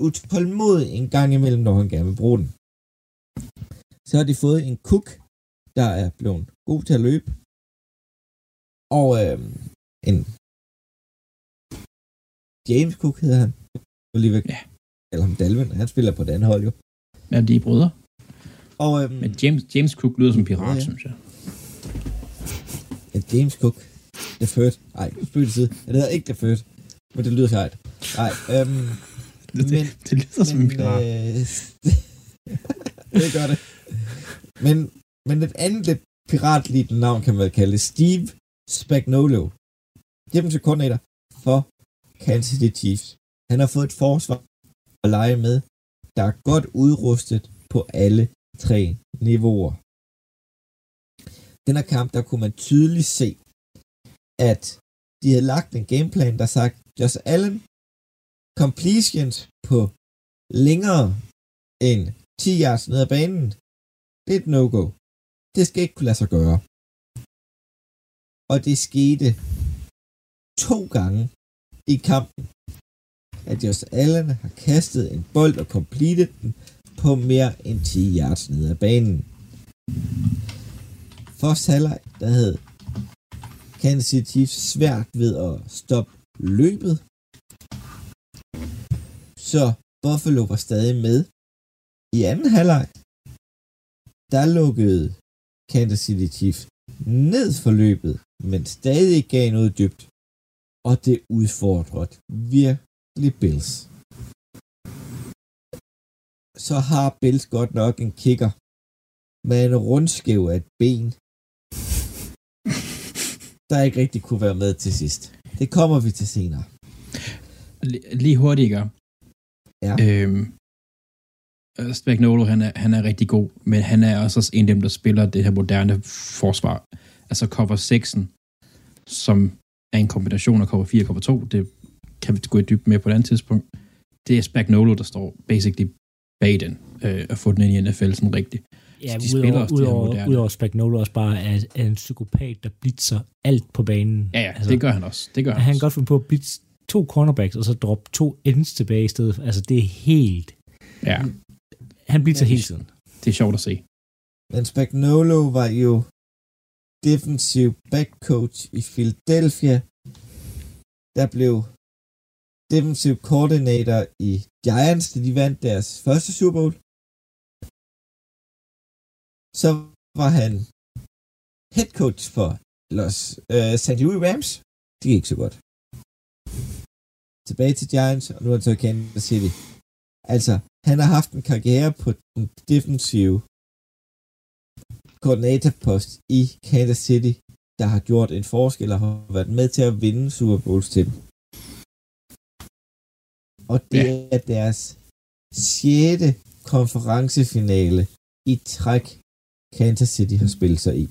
utålmodig en gang imellem, når han gerne vil bruge den. Så har de fået en Cook, der er blevet god til at løbe, og øh, en James Cook hedder han. Alligevel. Ja. Eller ham Dalvin, han spiller på andet hold jo. Ja, de er brødre. Og, øhm, Men James, James Cook lyder som pirat, ja. synes jeg. Ja, James Cook. The Third. Ej, spil til side. Det hedder ikke The Third. Men det lyder sejt. Nej, øhm, det, men, det lyder men, som en pirat. Øh, det gør det. Men, men et andet lidt piratligt navn kan man kalde det. Steve Spagnolo. Defensive koordinator for Kansas City Chiefs. Han har fået et forsvar at lege med, der er godt udrustet på alle tre niveauer. Den her kamp, der kunne man tydeligt se, at de havde lagt en gameplan, der sagt, Josh Allen, completions på længere end 10 yards ned ad banen, det er et no-go. Det skal ikke kunne lade sig gøre. Og det skete to gange i kampen, at Josh Allen har kastet en bold og completed den på mere end 10 yards ned ad banen. Første halvleg, der havde Kansas City Chiefs svært ved at stoppe løbet. Så Buffalo var stadig med. I anden halvleg, der lukkede Kansas City Chiefs ned for løbet, men stadig gav noget dybt. Og det udfordrede virkelig Bills så har Bills godt nok en kicker med en rundskæv af et ben, der ikke rigtig kunne være med til sidst. Det kommer vi til senere. Lige hurtigere. Ja. Øhm, Spagnolo, han er, han er rigtig god, men han er også en af dem, der spiller det her moderne forsvar. Altså cover 6'en, som er en kombination af cover 4 og cover 2. Det kan vi gå i dybden med på et andet tidspunkt. Det er Spagnolo, der står basically bag den, øh, at få den ind i NFL sådan rigtigt. Ja, de spiller udover, også det her udover, moderne. udover Spagnolo også bare er, er en psykopat, der blitzer alt på banen. Ja, ja, altså, det gør han også. Det gør han, Han kan også. godt finde på at blitze to cornerbacks, og så droppe to ends tilbage i stedet. Altså, det er helt... Ja, Han blitzer Ja, hele tiden. det er sjovt at se. Men Spagnolo var jo defensive back coach i Philadelphia. Der blev defensive coordinator i Giants, da de vandt deres første Super Bowl. Så var han head coach for Los øh, St. Louis Rams. Det gik ikke så godt. Tilbage til Giants, og nu er han så i Kansas City. Altså, han har haft en karriere på den defensive koordinatorpost i Kansas City, der har gjort en forskel og har været med til at vinde Super Bowls til dem. Og det Ja. er deres sjette konferencefinale i træk, Kansas City har spillet sig i.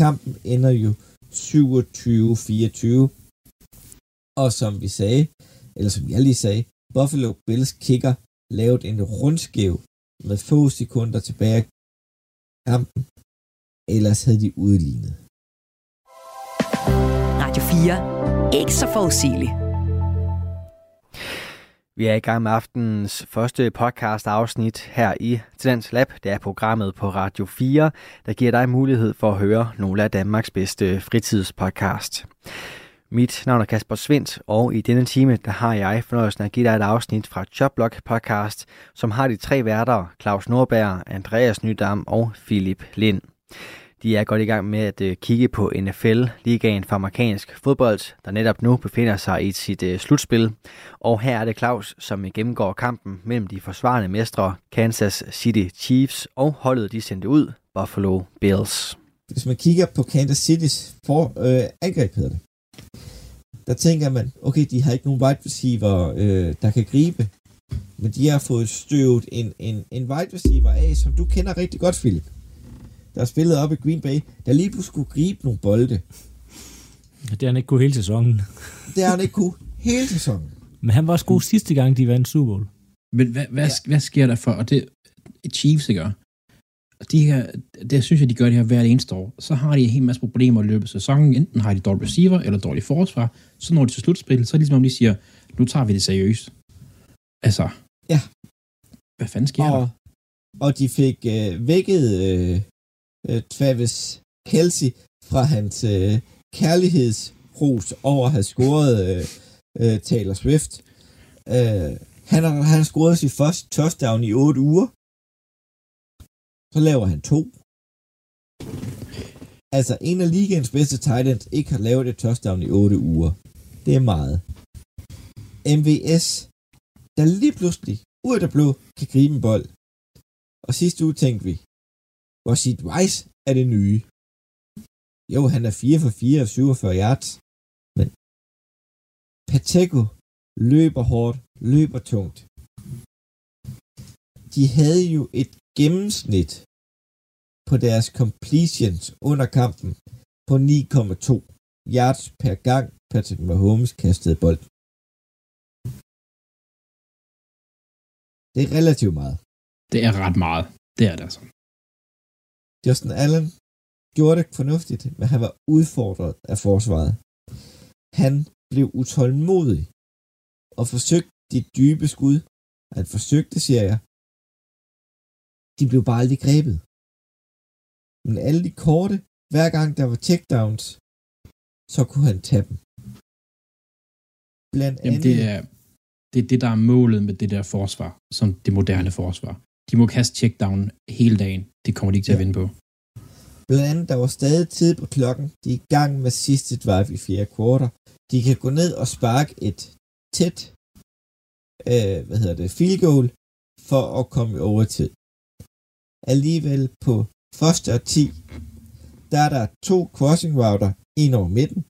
Kampen ender jo 27-24, og som vi sagde, eller som jeg lige sagde, Buffalo Bills kicker lavede en rundskæv med få sekunder tilbage af kampen, ellers havde de udlignet. Radio 4. Ikke så forudsigeligt. Vi er i gang med aftenens første podcast afsnit her i Tendens Lab. Det er programmet på Radio 4, der giver dig mulighed for at høre nogle af Danmarks bedste fritidspodcast. Mit navn er Kasper Svendt, og i denne time der har jeg fornøjelsen at give dig et afsnit fra Jobblock podcast, som har de tre værter, Claus Nordberg, Andreas Nydam og Philip Lind. De er godt i gang med at øh, kigge på NFL, ligaen for amerikansk fodbold, der netop nu befinder sig i sit øh, slutspil. Og her er det Claus, som øh, gennemgår kampen mellem de forsvarende mestre Kansas City Chiefs og holdet de sendte ud, Buffalo Bills. Hvis man kigger på Kansas City's for, øh, angreb, hedder det, der tænker man, okay, de har ikke nogen wide receiver, øh, der kan gribe, men de har fået støvet en, en, en wide receiver af, som du kender rigtig godt, Philip. Der har spillet op i Green Bay, der lige pludselig skulle gribe nogle bolde. Det har han ikke kunne hele sæsonen. Det har han ikke kunne hele sæsonen. Men han var også god sidste gang, de vandt Super Bowl. Men hvad, hvad, ja. hvad sker der for, og det Chiefs ikke gør, Og de her, det synes jeg, de gør det her hvert eneste år. Så har de en hel masse problemer i løbet af sæsonen. Enten har de dårlig receiver eller dårlig forsvar. Så når de til slutspil, så er det ligesom om de siger, nu tager vi det seriøst. Altså, Ja. hvad fanden sker og, der? og de fik øh, vækket øh, øh, Travis Kelsey fra hans øh, kærlighedsros over at have scoret øh, øh, Taylor Swift. Øh, han har, han scoret sit første touchdown i 8 uger. Så laver han to. Altså, en af ligens bedste tight ends ikke har lavet et touchdown i 8 uger. Det er meget. MVS, der lige pludselig, ud af det blå, kan gribe en bold. Og sidste uge tænkte vi, hvor sit Rice er det nye. Jo, han er 4 for 4 og 47 yards. Men Pacheco løber hårdt, løber tungt. De havde jo et gennemsnit på deres completions under kampen på 9,2 yards per gang Patrick Mahomes kastede bold. Det er relativt meget. Det er ret meget. Det er det altså. Justin Allen gjorde det fornuftigt, men han var udfordret af forsvaret. Han blev utålmodig og forsøgte de dybe skud. Han forsøgte, siger jeg. De blev bare aldrig grebet. Men alle de korte, hver gang der var checkdowns, så kunne han tage dem. Blandt Jamen, andet, det er, det er det, der er målet med det der forsvar, som det moderne forsvar. De må kaste checkdown hele dagen. Det kommer de ikke til at Ja. vinde på. Blandt andet, der var stadig tid på klokken. De er i gang med sidste drive i fjerde kvartal. De kan gå ned og sparke et tæt, øh, hvad hedder det, field goal, for at komme i overtid. Alligevel på første og 10, der er der to crossing router ind over midten,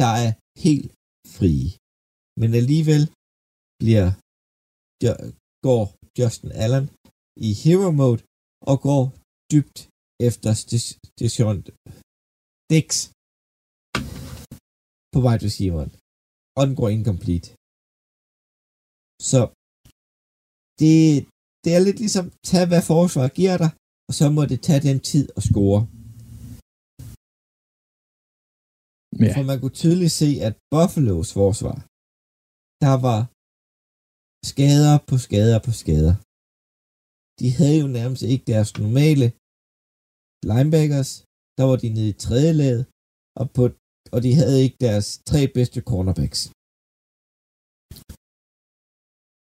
der er helt frie. Men alligevel bliver, går Justin Allen i hero mode og går dybt efter station Dix på wide receiveren. Og den går incomplete. Så det, det er lidt ligesom, tag hvad forsvaret giver dig, og så må det tage den tid at score. Ja. For man kunne tydeligt se, at Buffalo's forsvar, der var skader på skader på skader. De havde jo nærmest ikke deres normale linebackers. Der var de nede i tredje lag, og, på, og de havde ikke deres tre bedste cornerbacks.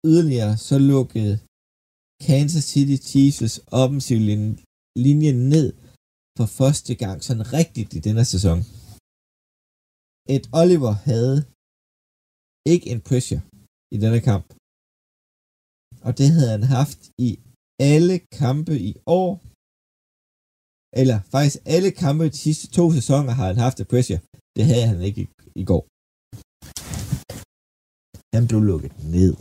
Yderligere så lukkede Kansas City Chiefs offensiv linje ned for første gang sådan rigtigt i denne sæson. Et Oliver havde ikke en pressure i denne kamp. Og det havde han haft i alle kampe i år. Eller faktisk alle kampe i de sidste to sæsoner har han haft et pressure. Det havde han ikke i, i går. Han blev lukket ned.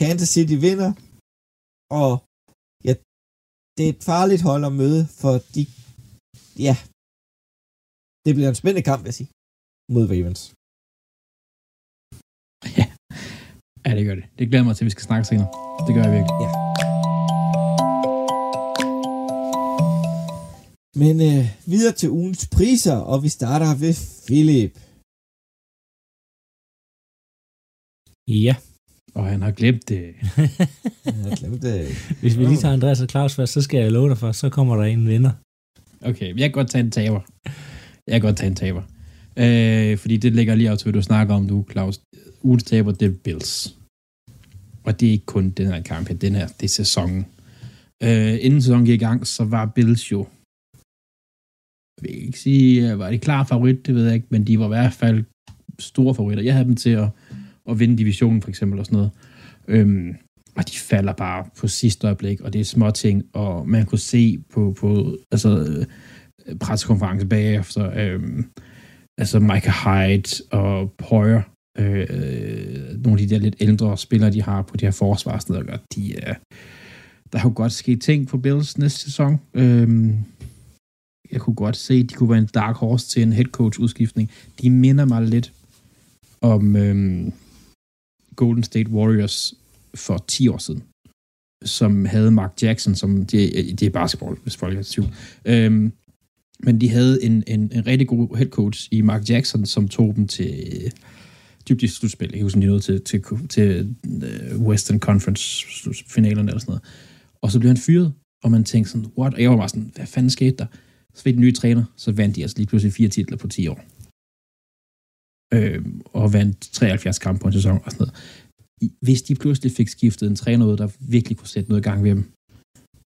Kansas City vinder, og ja, det er et farligt hold at møde, for de, ja, det bliver en spændende kamp, vil jeg sige, mod Ravens. Ja ja, det gør det. Det glæder mig til, at vi skal snakke senere. Det gør jeg virkelig. Ja. Men øh, videre til ugens priser, og vi starter ved Philip. Ja. Og han har glemt det. han har glemt det. Hvis vi lige tager Andreas og Claus først, så skal jeg love dig for, så kommer der en vinder. Okay, jeg kan godt tage en taber. Jeg kan godt tage en taber. Øh, fordi det ligger lige op til, hvad du snakker om nu, Claus. Ugens taber, det er Bills. Og det er ikke kun den her kamp, den her, det er sæsonen. Øh, inden sæsonen gik i gang, så var Bills jo jeg vil ikke sige, øh, var de klar favorit, det ved jeg ikke, men de var i hvert fald store favoritter. Jeg havde dem til at, at vinde divisionen, for eksempel, og sådan noget. Øhm, og de falder bare på sidste øjeblik, og det er små ting, og man kunne se på, på altså, øh, pressekonference bagefter, øhm, altså Micah Hyde og Poyer, øh, nogle af de der lidt ældre spillere, de har på de her forsvarssteder, de er, der har jo godt sket ting på Bills næste sæson. Øhm, jeg kunne godt se, at de kunne være en dark horse til en head coach udskiftning. De minder mig lidt om øhm, Golden State Warriors for 10 år siden, som havde Mark Jackson, som det, det er basketball, hvis folk er tvivl. Øhm, men de havde en, en, en rigtig god head coach i Mark Jackson, som tog dem til dybt i slutspil. Jeg husker, de nåede til, til, til øh, Western Conference finalerne eller sådan noget. Og så blev han fyret, og man tænkte sådan, what? Og jeg var bare sådan, hvad fanden skete der? Så fik den nye træner, så vandt de altså lige pludselig fire titler på 10 år. Øh, og vandt 73 kampe på en sæson og sådan noget. Hvis de pludselig fik skiftet en træner ud, der virkelig kunne sætte noget i gang ved dem,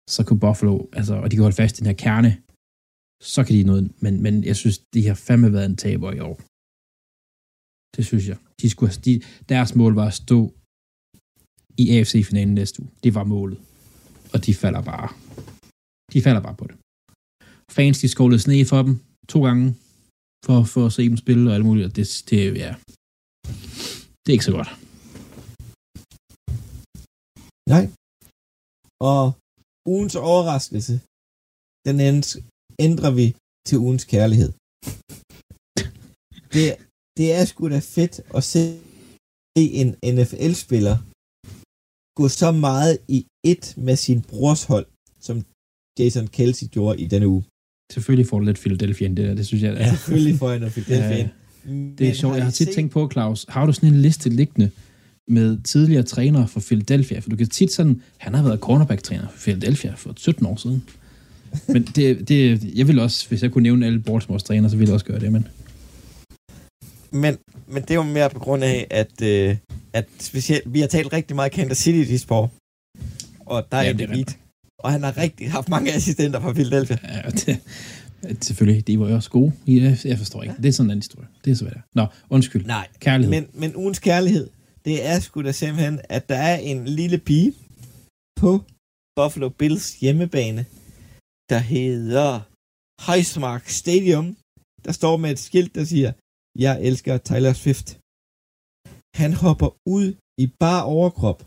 så kunne Buffalo, altså, og de kunne holde fast i den her kerne, så kan de noget. Men, men jeg synes, de har fandme været en taber i år. Det synes jeg. De skulle, de, deres mål var at stå i AFC-finalen næste uge. Det var målet. Og de falder bare. De falder bare på det. Fans, de skålede sne for dem to gange, for, for at se dem spille og alt muligt, og det, det, ja, det er ikke så godt. Nej. Og ugens overraskelse, den ændrer vi til ugens kærlighed. Det, det er sgu da fedt at se en NFL-spiller gå så meget i et med sin brors hold, som Jason Kelsey gjorde i denne uge. Selvfølgelig får du lidt Philadelphia ind det der, det synes jeg. Ja, selvfølgelig får jeg noget Philadelphia ja, Det er sjovt, jeg har tit se... tænkt på, Claus, har du sådan en liste liggende med tidligere trænere for Philadelphia? For du kan tit sådan, han har været cornerback-træner for Philadelphia for 17 år siden. Men det, det, jeg vil også, hvis jeg kunne nævne alle Baltimore's træner, så ville jeg også gøre det, men... Men, men det er jo mere på grund af, at, øh, at specielt, vi har talt rigtig meget Kansas City i sport, og der er ja, det og han har rigtig haft mange assistenter fra Philadelphia. Ja, det, selvfølgelig, de var jo også gode. Ja, jeg forstår ikke. Ja. Det er sådan en anden historie. Det er så, hvad det er. Nå, undskyld. Nej, kærlighed. Men, men ugens kærlighed, det er sgu da simpelthen, at der er en lille pige på Buffalo Bills hjemmebane, der hedder Heismark Stadium, der står med et skilt, der siger, jeg elsker Tyler Swift. Han hopper ud i bare overkrop,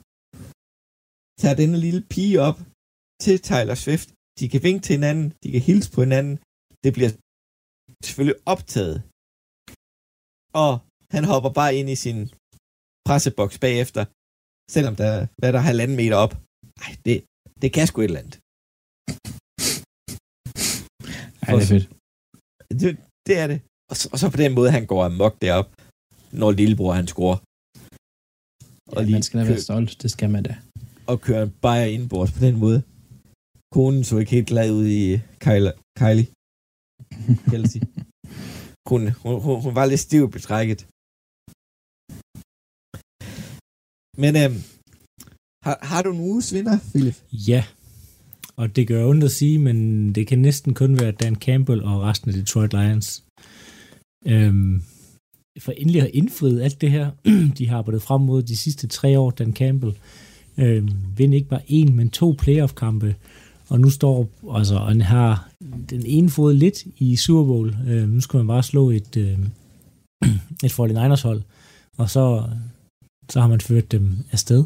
tager denne lille pige op til Tyler Swift. De kan vinke til hinanden, de kan hilse på hinanden. Det bliver selvfølgelig optaget. Og han hopper bare ind i sin presseboks bagefter, selvom der, hvad der er halvanden meter op. Ej, det, det kan sgu et eller andet. Ej, det er fedt. Det, det er det. Og så, og så på den måde, han går amok derop, når lillebror han scorer. Ja, man skal da være stolt, det skal man da. Og køre en bajer indbords på den måde. Konen så ikke helt glad ud i Kylie. Kylie. Kelsey. hun, hun, hun, hun var lidt stiv betrækket. Men øhm, har, har du en uges vinder, Philip? Ja, og det gør ondt at sige, men det kan næsten kun være Dan Campbell og resten af Detroit Lions. Øhm, for endelig har indfriet alt det her, de har arbejdet frem mod de sidste tre år, Dan Campbell. Øhm, vinder ikke bare en, men to playoff-kampe, og nu står, altså, han har den ene fod lidt i Super Bowl. Øhm, nu skal man bare slå et, øh, et 49ers hold, og så, så har man ført dem afsted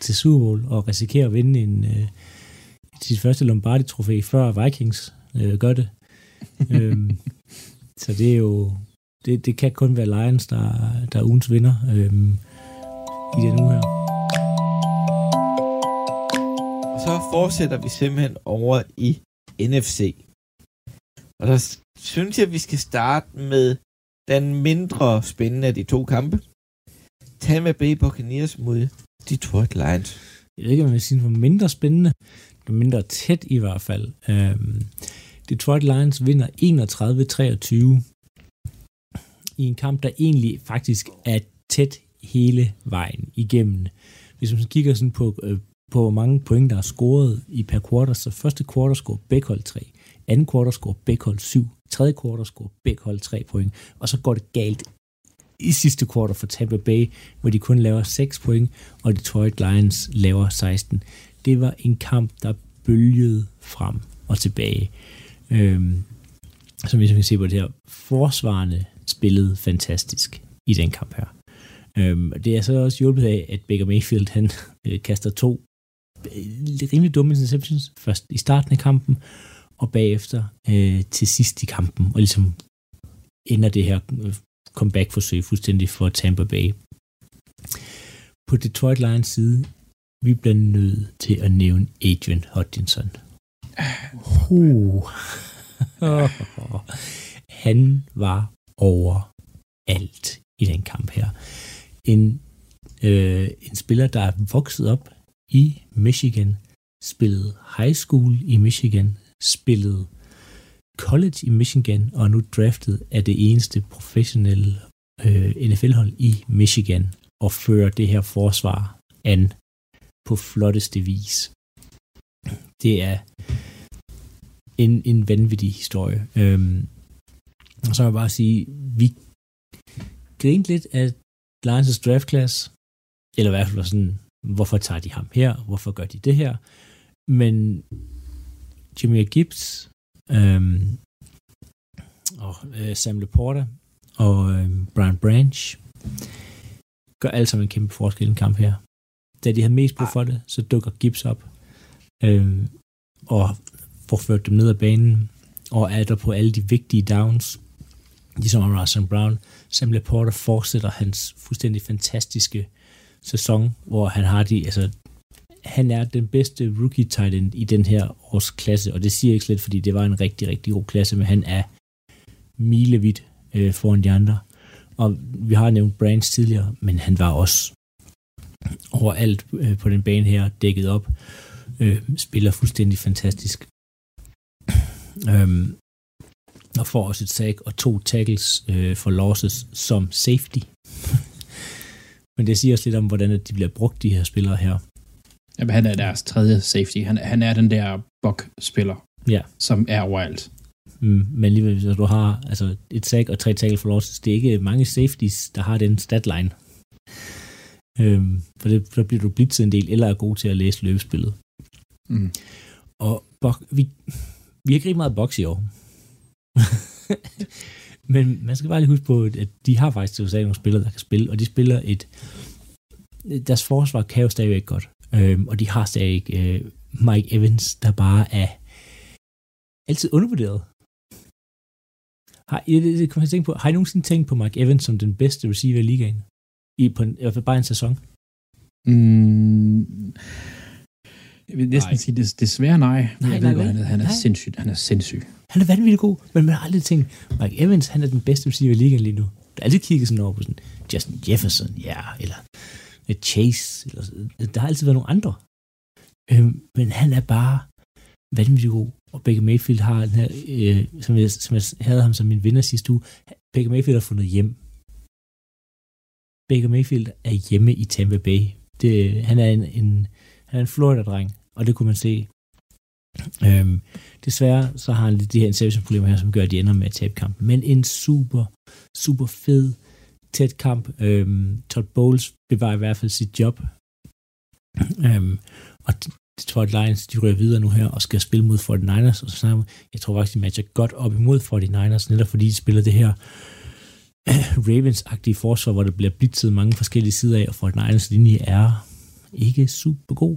til Super Bowl og risikerer at vinde en, øh, sit første Lombardi-trofæ, før Vikings øh, gør det. øhm, så det er jo, det, det kan kun være Lions, der, der er ugens vinder øhm, i den uge her. Og så fortsætter vi simpelthen over i NFC. Og der synes jeg, at vi skal starte med den mindre spændende af de to kampe. Tampa Bay Buccaneers mod Detroit Lions. Jeg ved ikke, om jeg vil sige, hvor mindre spændende. Det er mindre tæt i hvert fald. Øhm, Detroit Lions vinder 31-23 i en kamp, der egentlig faktisk er tæt hele vejen igennem. Hvis man kigger sådan på, øh, på hvor mange point, der er scoret i per quarter, så første quarter scorer Bækhold hold 3, anden quarter scorer Bækhold hold 7, tredje quarter scorer Bækhold hold 3 point, og så går det galt i sidste quarter for Tampa Bay, hvor de kun laver 6 point, og Detroit Lions laver 16. Det var en kamp, der bølgede frem og tilbage. Øhm, som vi kan se på det her, forsvarende spillede fantastisk i den kamp her. Øhm, det er så også hjulpet af, at Baker Mayfield han øh, kaster to øh, rimelig dumme interceptions, først i starten af kampen, og bagefter øh, til sidst i kampen, og ligesom ender det her øh, comeback-forsøg fuldstændig for Tampa Bay. På Detroit Lions side, vi bliver nødt til at nævne Adrian Hutchinson. Uh. Han var over alt i den kamp her. En, øh, en spiller, der er vokset op i Michigan, spillede high school i Michigan, spillede college i Michigan, og er nu draftet af det eneste professionelle øh, NFL-hold i Michigan, og fører det her forsvar an på flotteste vis. Det er en, en vanvittig historie. Øhm, og så vil jeg bare sige, vi grinte lidt af Lions' draft class, eller i hvert fald sådan, hvorfor tager de ham her, hvorfor gør de det her, men Jimmy Gibbs, øhm, og øh, Sam Laporta og øh, Brian Branch gør alle sammen en kæmpe forskel i en kamp her. Da de havde mest brug for det, så dukker Gibbs op øh, og får ført dem ned ad banen og er der på alle de vigtige downs, ligesom Russell Brown. Sam Laporta fortsætter hans fuldstændig fantastiske sæson, hvor han har de, altså han er den bedste rookie tight end i den her års klasse, og det siger jeg ikke slet, fordi det var en rigtig, rigtig god klasse, men han er milevidt øh, foran de andre. Og vi har nævnt Branch tidligere, men han var også overalt øh, på den bane her dækket op. Øh, spiller fuldstændig fantastisk. Øhm, og får også et sack og to tackles øh, for losses som safety. Men det siger også lidt om, hvordan de bliver brugt, de her spillere her. Jamen, han er deres tredje safety. Han, han er den der bok-spiller, Ja. som er overalt. Mm, men alligevel, hvis du har altså, et sack og tre tackle for losses, det er ikke mange safeties, der har den statline. Øhm, for det, så bliver du blitzet en del, eller er god til at læse løbespillet. Mm. Og bok, vi, vi har ikke rigtig meget boks i år. Men man skal bare lige huske på, at de har faktisk til USA nogle spillere, der kan spille, og de spiller et... Deres forsvar kan jo stadigvæk godt. Øhm, og de har stadig øh, Mike Evans, der bare er altid undervurderet. Har, det, det, kan jeg tænke på, har I nogensinde tænkt på Mike Evans som den bedste receiver i ligaen? I, på en, I hvert fald bare en sæson? Mm, jeg vil næsten Nej. sige, det, desværre nej. Nej, jeg nej, ved godt, vel? han er, han er Nej. sindssyg. Han er sindssyg. Han er vanvittig god, men man har aldrig tænkt, Mike Evans, han er den bedste receiver i ligaen lige nu. Der er altid kigget sådan over på sådan, Justin Jefferson, ja, eller øh, Chase, eller, der har altid været nogle andre. Øhm, men han er bare vanvittig god, og Baker Mayfield har den her, øh, som, jeg, som jeg havde ham som min vinder sidste uge, Baker Mayfield har fundet hjem. Baker Mayfield er hjemme i Tampa Bay. Det, han er en, en, han er en Florida-dreng, og det kunne man se. Øhm, desværre så har han lidt de her interception-problemer her, som gør, at de ender med at tabe kampen. Men en super, super fed, tæt kamp. Øhm, Todd Bowles bevarer i hvert fald sit job. Øhm, og Detroit Lions, de ryger videre nu her og skal spille mod 49ers. Og så jeg tror faktisk, de matcher godt op imod 49ers, netop fordi de spiller det her Ravens-agtige forsvar, hvor der bliver blitzet mange forskellige sider af, og 49ers linje er ikke super god.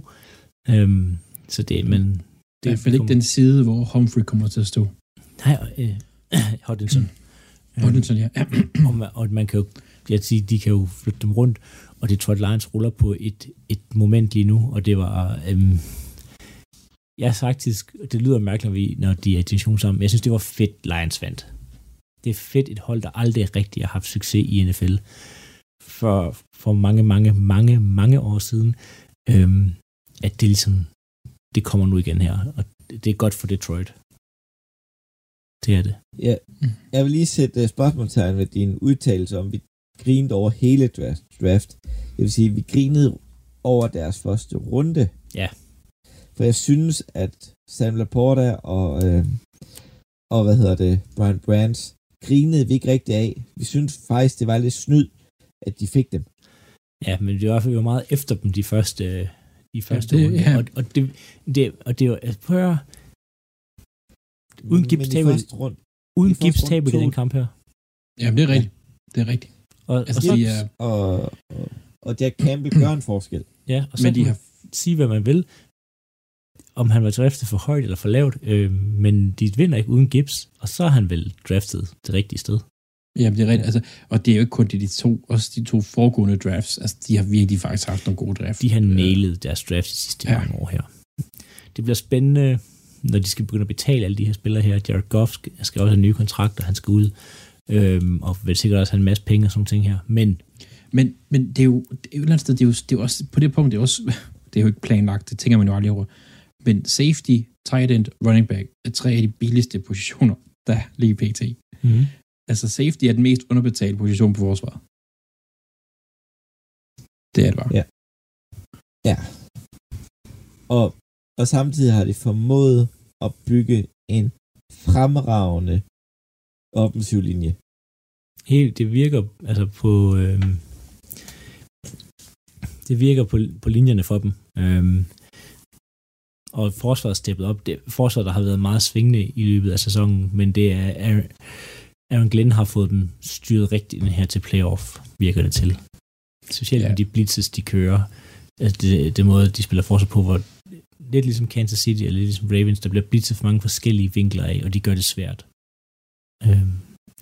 Øhm, så det, men... Det er i hvert fald ikke den side, hvor Humphrey kommer til at stå. Nej, øh, Hodgson. Hodgson, ja. og, man, og man kan jo, jeg sige, de kan jo flytte dem rundt, og Detroit Lions ruller på et, et moment lige nu, og det var, øhm, jeg faktisk, det lyder mærkeligt, når, de er i sammen, men jeg synes, det var fedt, Lions vandt. Det er fedt et hold, der aldrig rigtig har haft succes i NFL. For, for mange, mange, mange, mange år siden, øhm, at det ligesom, det kommer nu igen her, og det, er godt for Detroit. Det er det. Ja, jeg vil lige sætte uh, spørgsmålstegn ved din udtalelse om, vi grinede over hele draft. Det vil sige, vi grinede over deres første runde. Ja. For jeg synes, at Sam Laporta og, øh, og hvad hedder det, Brian Brands, grinede vi ikke rigtig af. Vi synes faktisk, det var lidt snyd, at de fik dem. Ja, men det var i hvert fald meget efter dem, de første, de første det- runde. ja. Og, og, det, det, og det var, altså, prøv at høre, Uden i første rund, uden I de tog- den kamp her. Jamen, det er rigtigt. Det er rigtigt. Og, Altså, og så, de er, og, og, og Jack Campbell gør en forskel. ja, og så men kan de har, sige, hvad man vil, om han var draftet for højt eller for lavt, øh, men de vinder ikke uden Gibbs, og så er han vel draftet det rigtige sted. Jamen, det er rigtigt. Altså, og det er jo ikke kun de, de to, også de to foregående drafts. Altså, de har virkelig faktisk haft nogle gode drafts. De har Øh, nailet deres draft de sidste Ja. ja. mange år her. Det bliver spændende, når de skal begynde at betale alle de her spillere her. Jared Goff skal, skal også have en ny kontrakt, og han skal ud, øhm, og vil sikkert også have en masse penge og sådan ting her. Men Men, men det er jo det er jo et eller andet sted, det er jo, det er jo også, på det punkt, det er, også, det er jo ikke planlagt, det tænker man jo aldrig over. Men safety, tight end, running back er tre af de billigste positioner, der er lige pt. mm, Altså safety er den mest underbetalte position på forsvaret. Det er det bare. Ja. Ja. Og, og samtidig har de formået at bygge en fremragende offensiv linje. helt, det virker altså på... Øhm, det virker på, på linjerne for dem. Øhm, og forsvaret er steppet op. Det forsvaret, der har været meget svingende i løbet af sæsonen, men det er Aaron, Glenn har fået dem styret rigtigt ind her til playoff, virker det til. Specielt Ja. ja. med de blitzes, de kører. Altså det, det måde, de spiller forsvar på, hvor lidt ligesom Kansas City, eller lidt ligesom Ravens, der bliver blitzet for mange forskellige vinkler af, og de gør det svært. Øhm,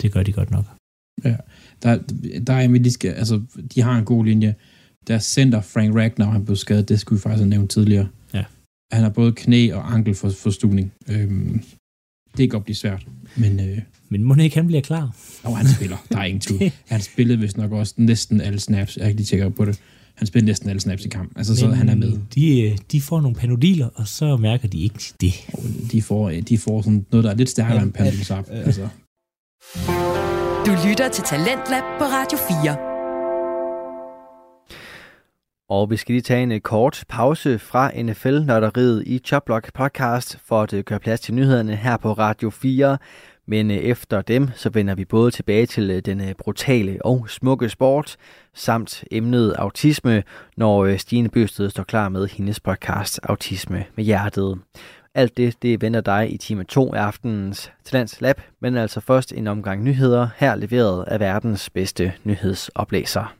det gør de godt nok. Der, der er med, de, skal, altså, de har en god linje. Deres center, Frank Ragnar, han blev skadet, det skulle vi faktisk have nævnt tidligere. Ja. Han har både knæ og ankel for, for stuvning. Øhm, det kan godt blive svært. Men øh, Men må ikke han bliver klar? og han spiller, der er ingen tvivl. Han spillede vist nok også næsten alle snaps. Jeg har ikke lige tjekket op på det. Han spillede næsten alle snaps i kamp. Altså, så Men han er med. De, øh, de får nogle panodiler, og så mærker de ikke det. De får, de får sådan noget, der er lidt stærkere Ja, end Pandelsap. ja. Altså, Du lytter til Talentlab på Radio 4. Og vi skal lige tage en øh, kort pause fra NFL-nørderiet i Choplock podcast for at øh, gøre plads til nyhederne her på Radio 4. Men øh, efter dem, så vender vi både tilbage til den brutale og smukke sport, samt emnet autisme, når Stine Bøsted står klar med hendes podcast Autisme med hjertet. Alt det, det venter dig i time 2 af aftenens Talents Lab, men altså først en omgang nyheder, her leveret af verdens bedste nyhedsoplæser.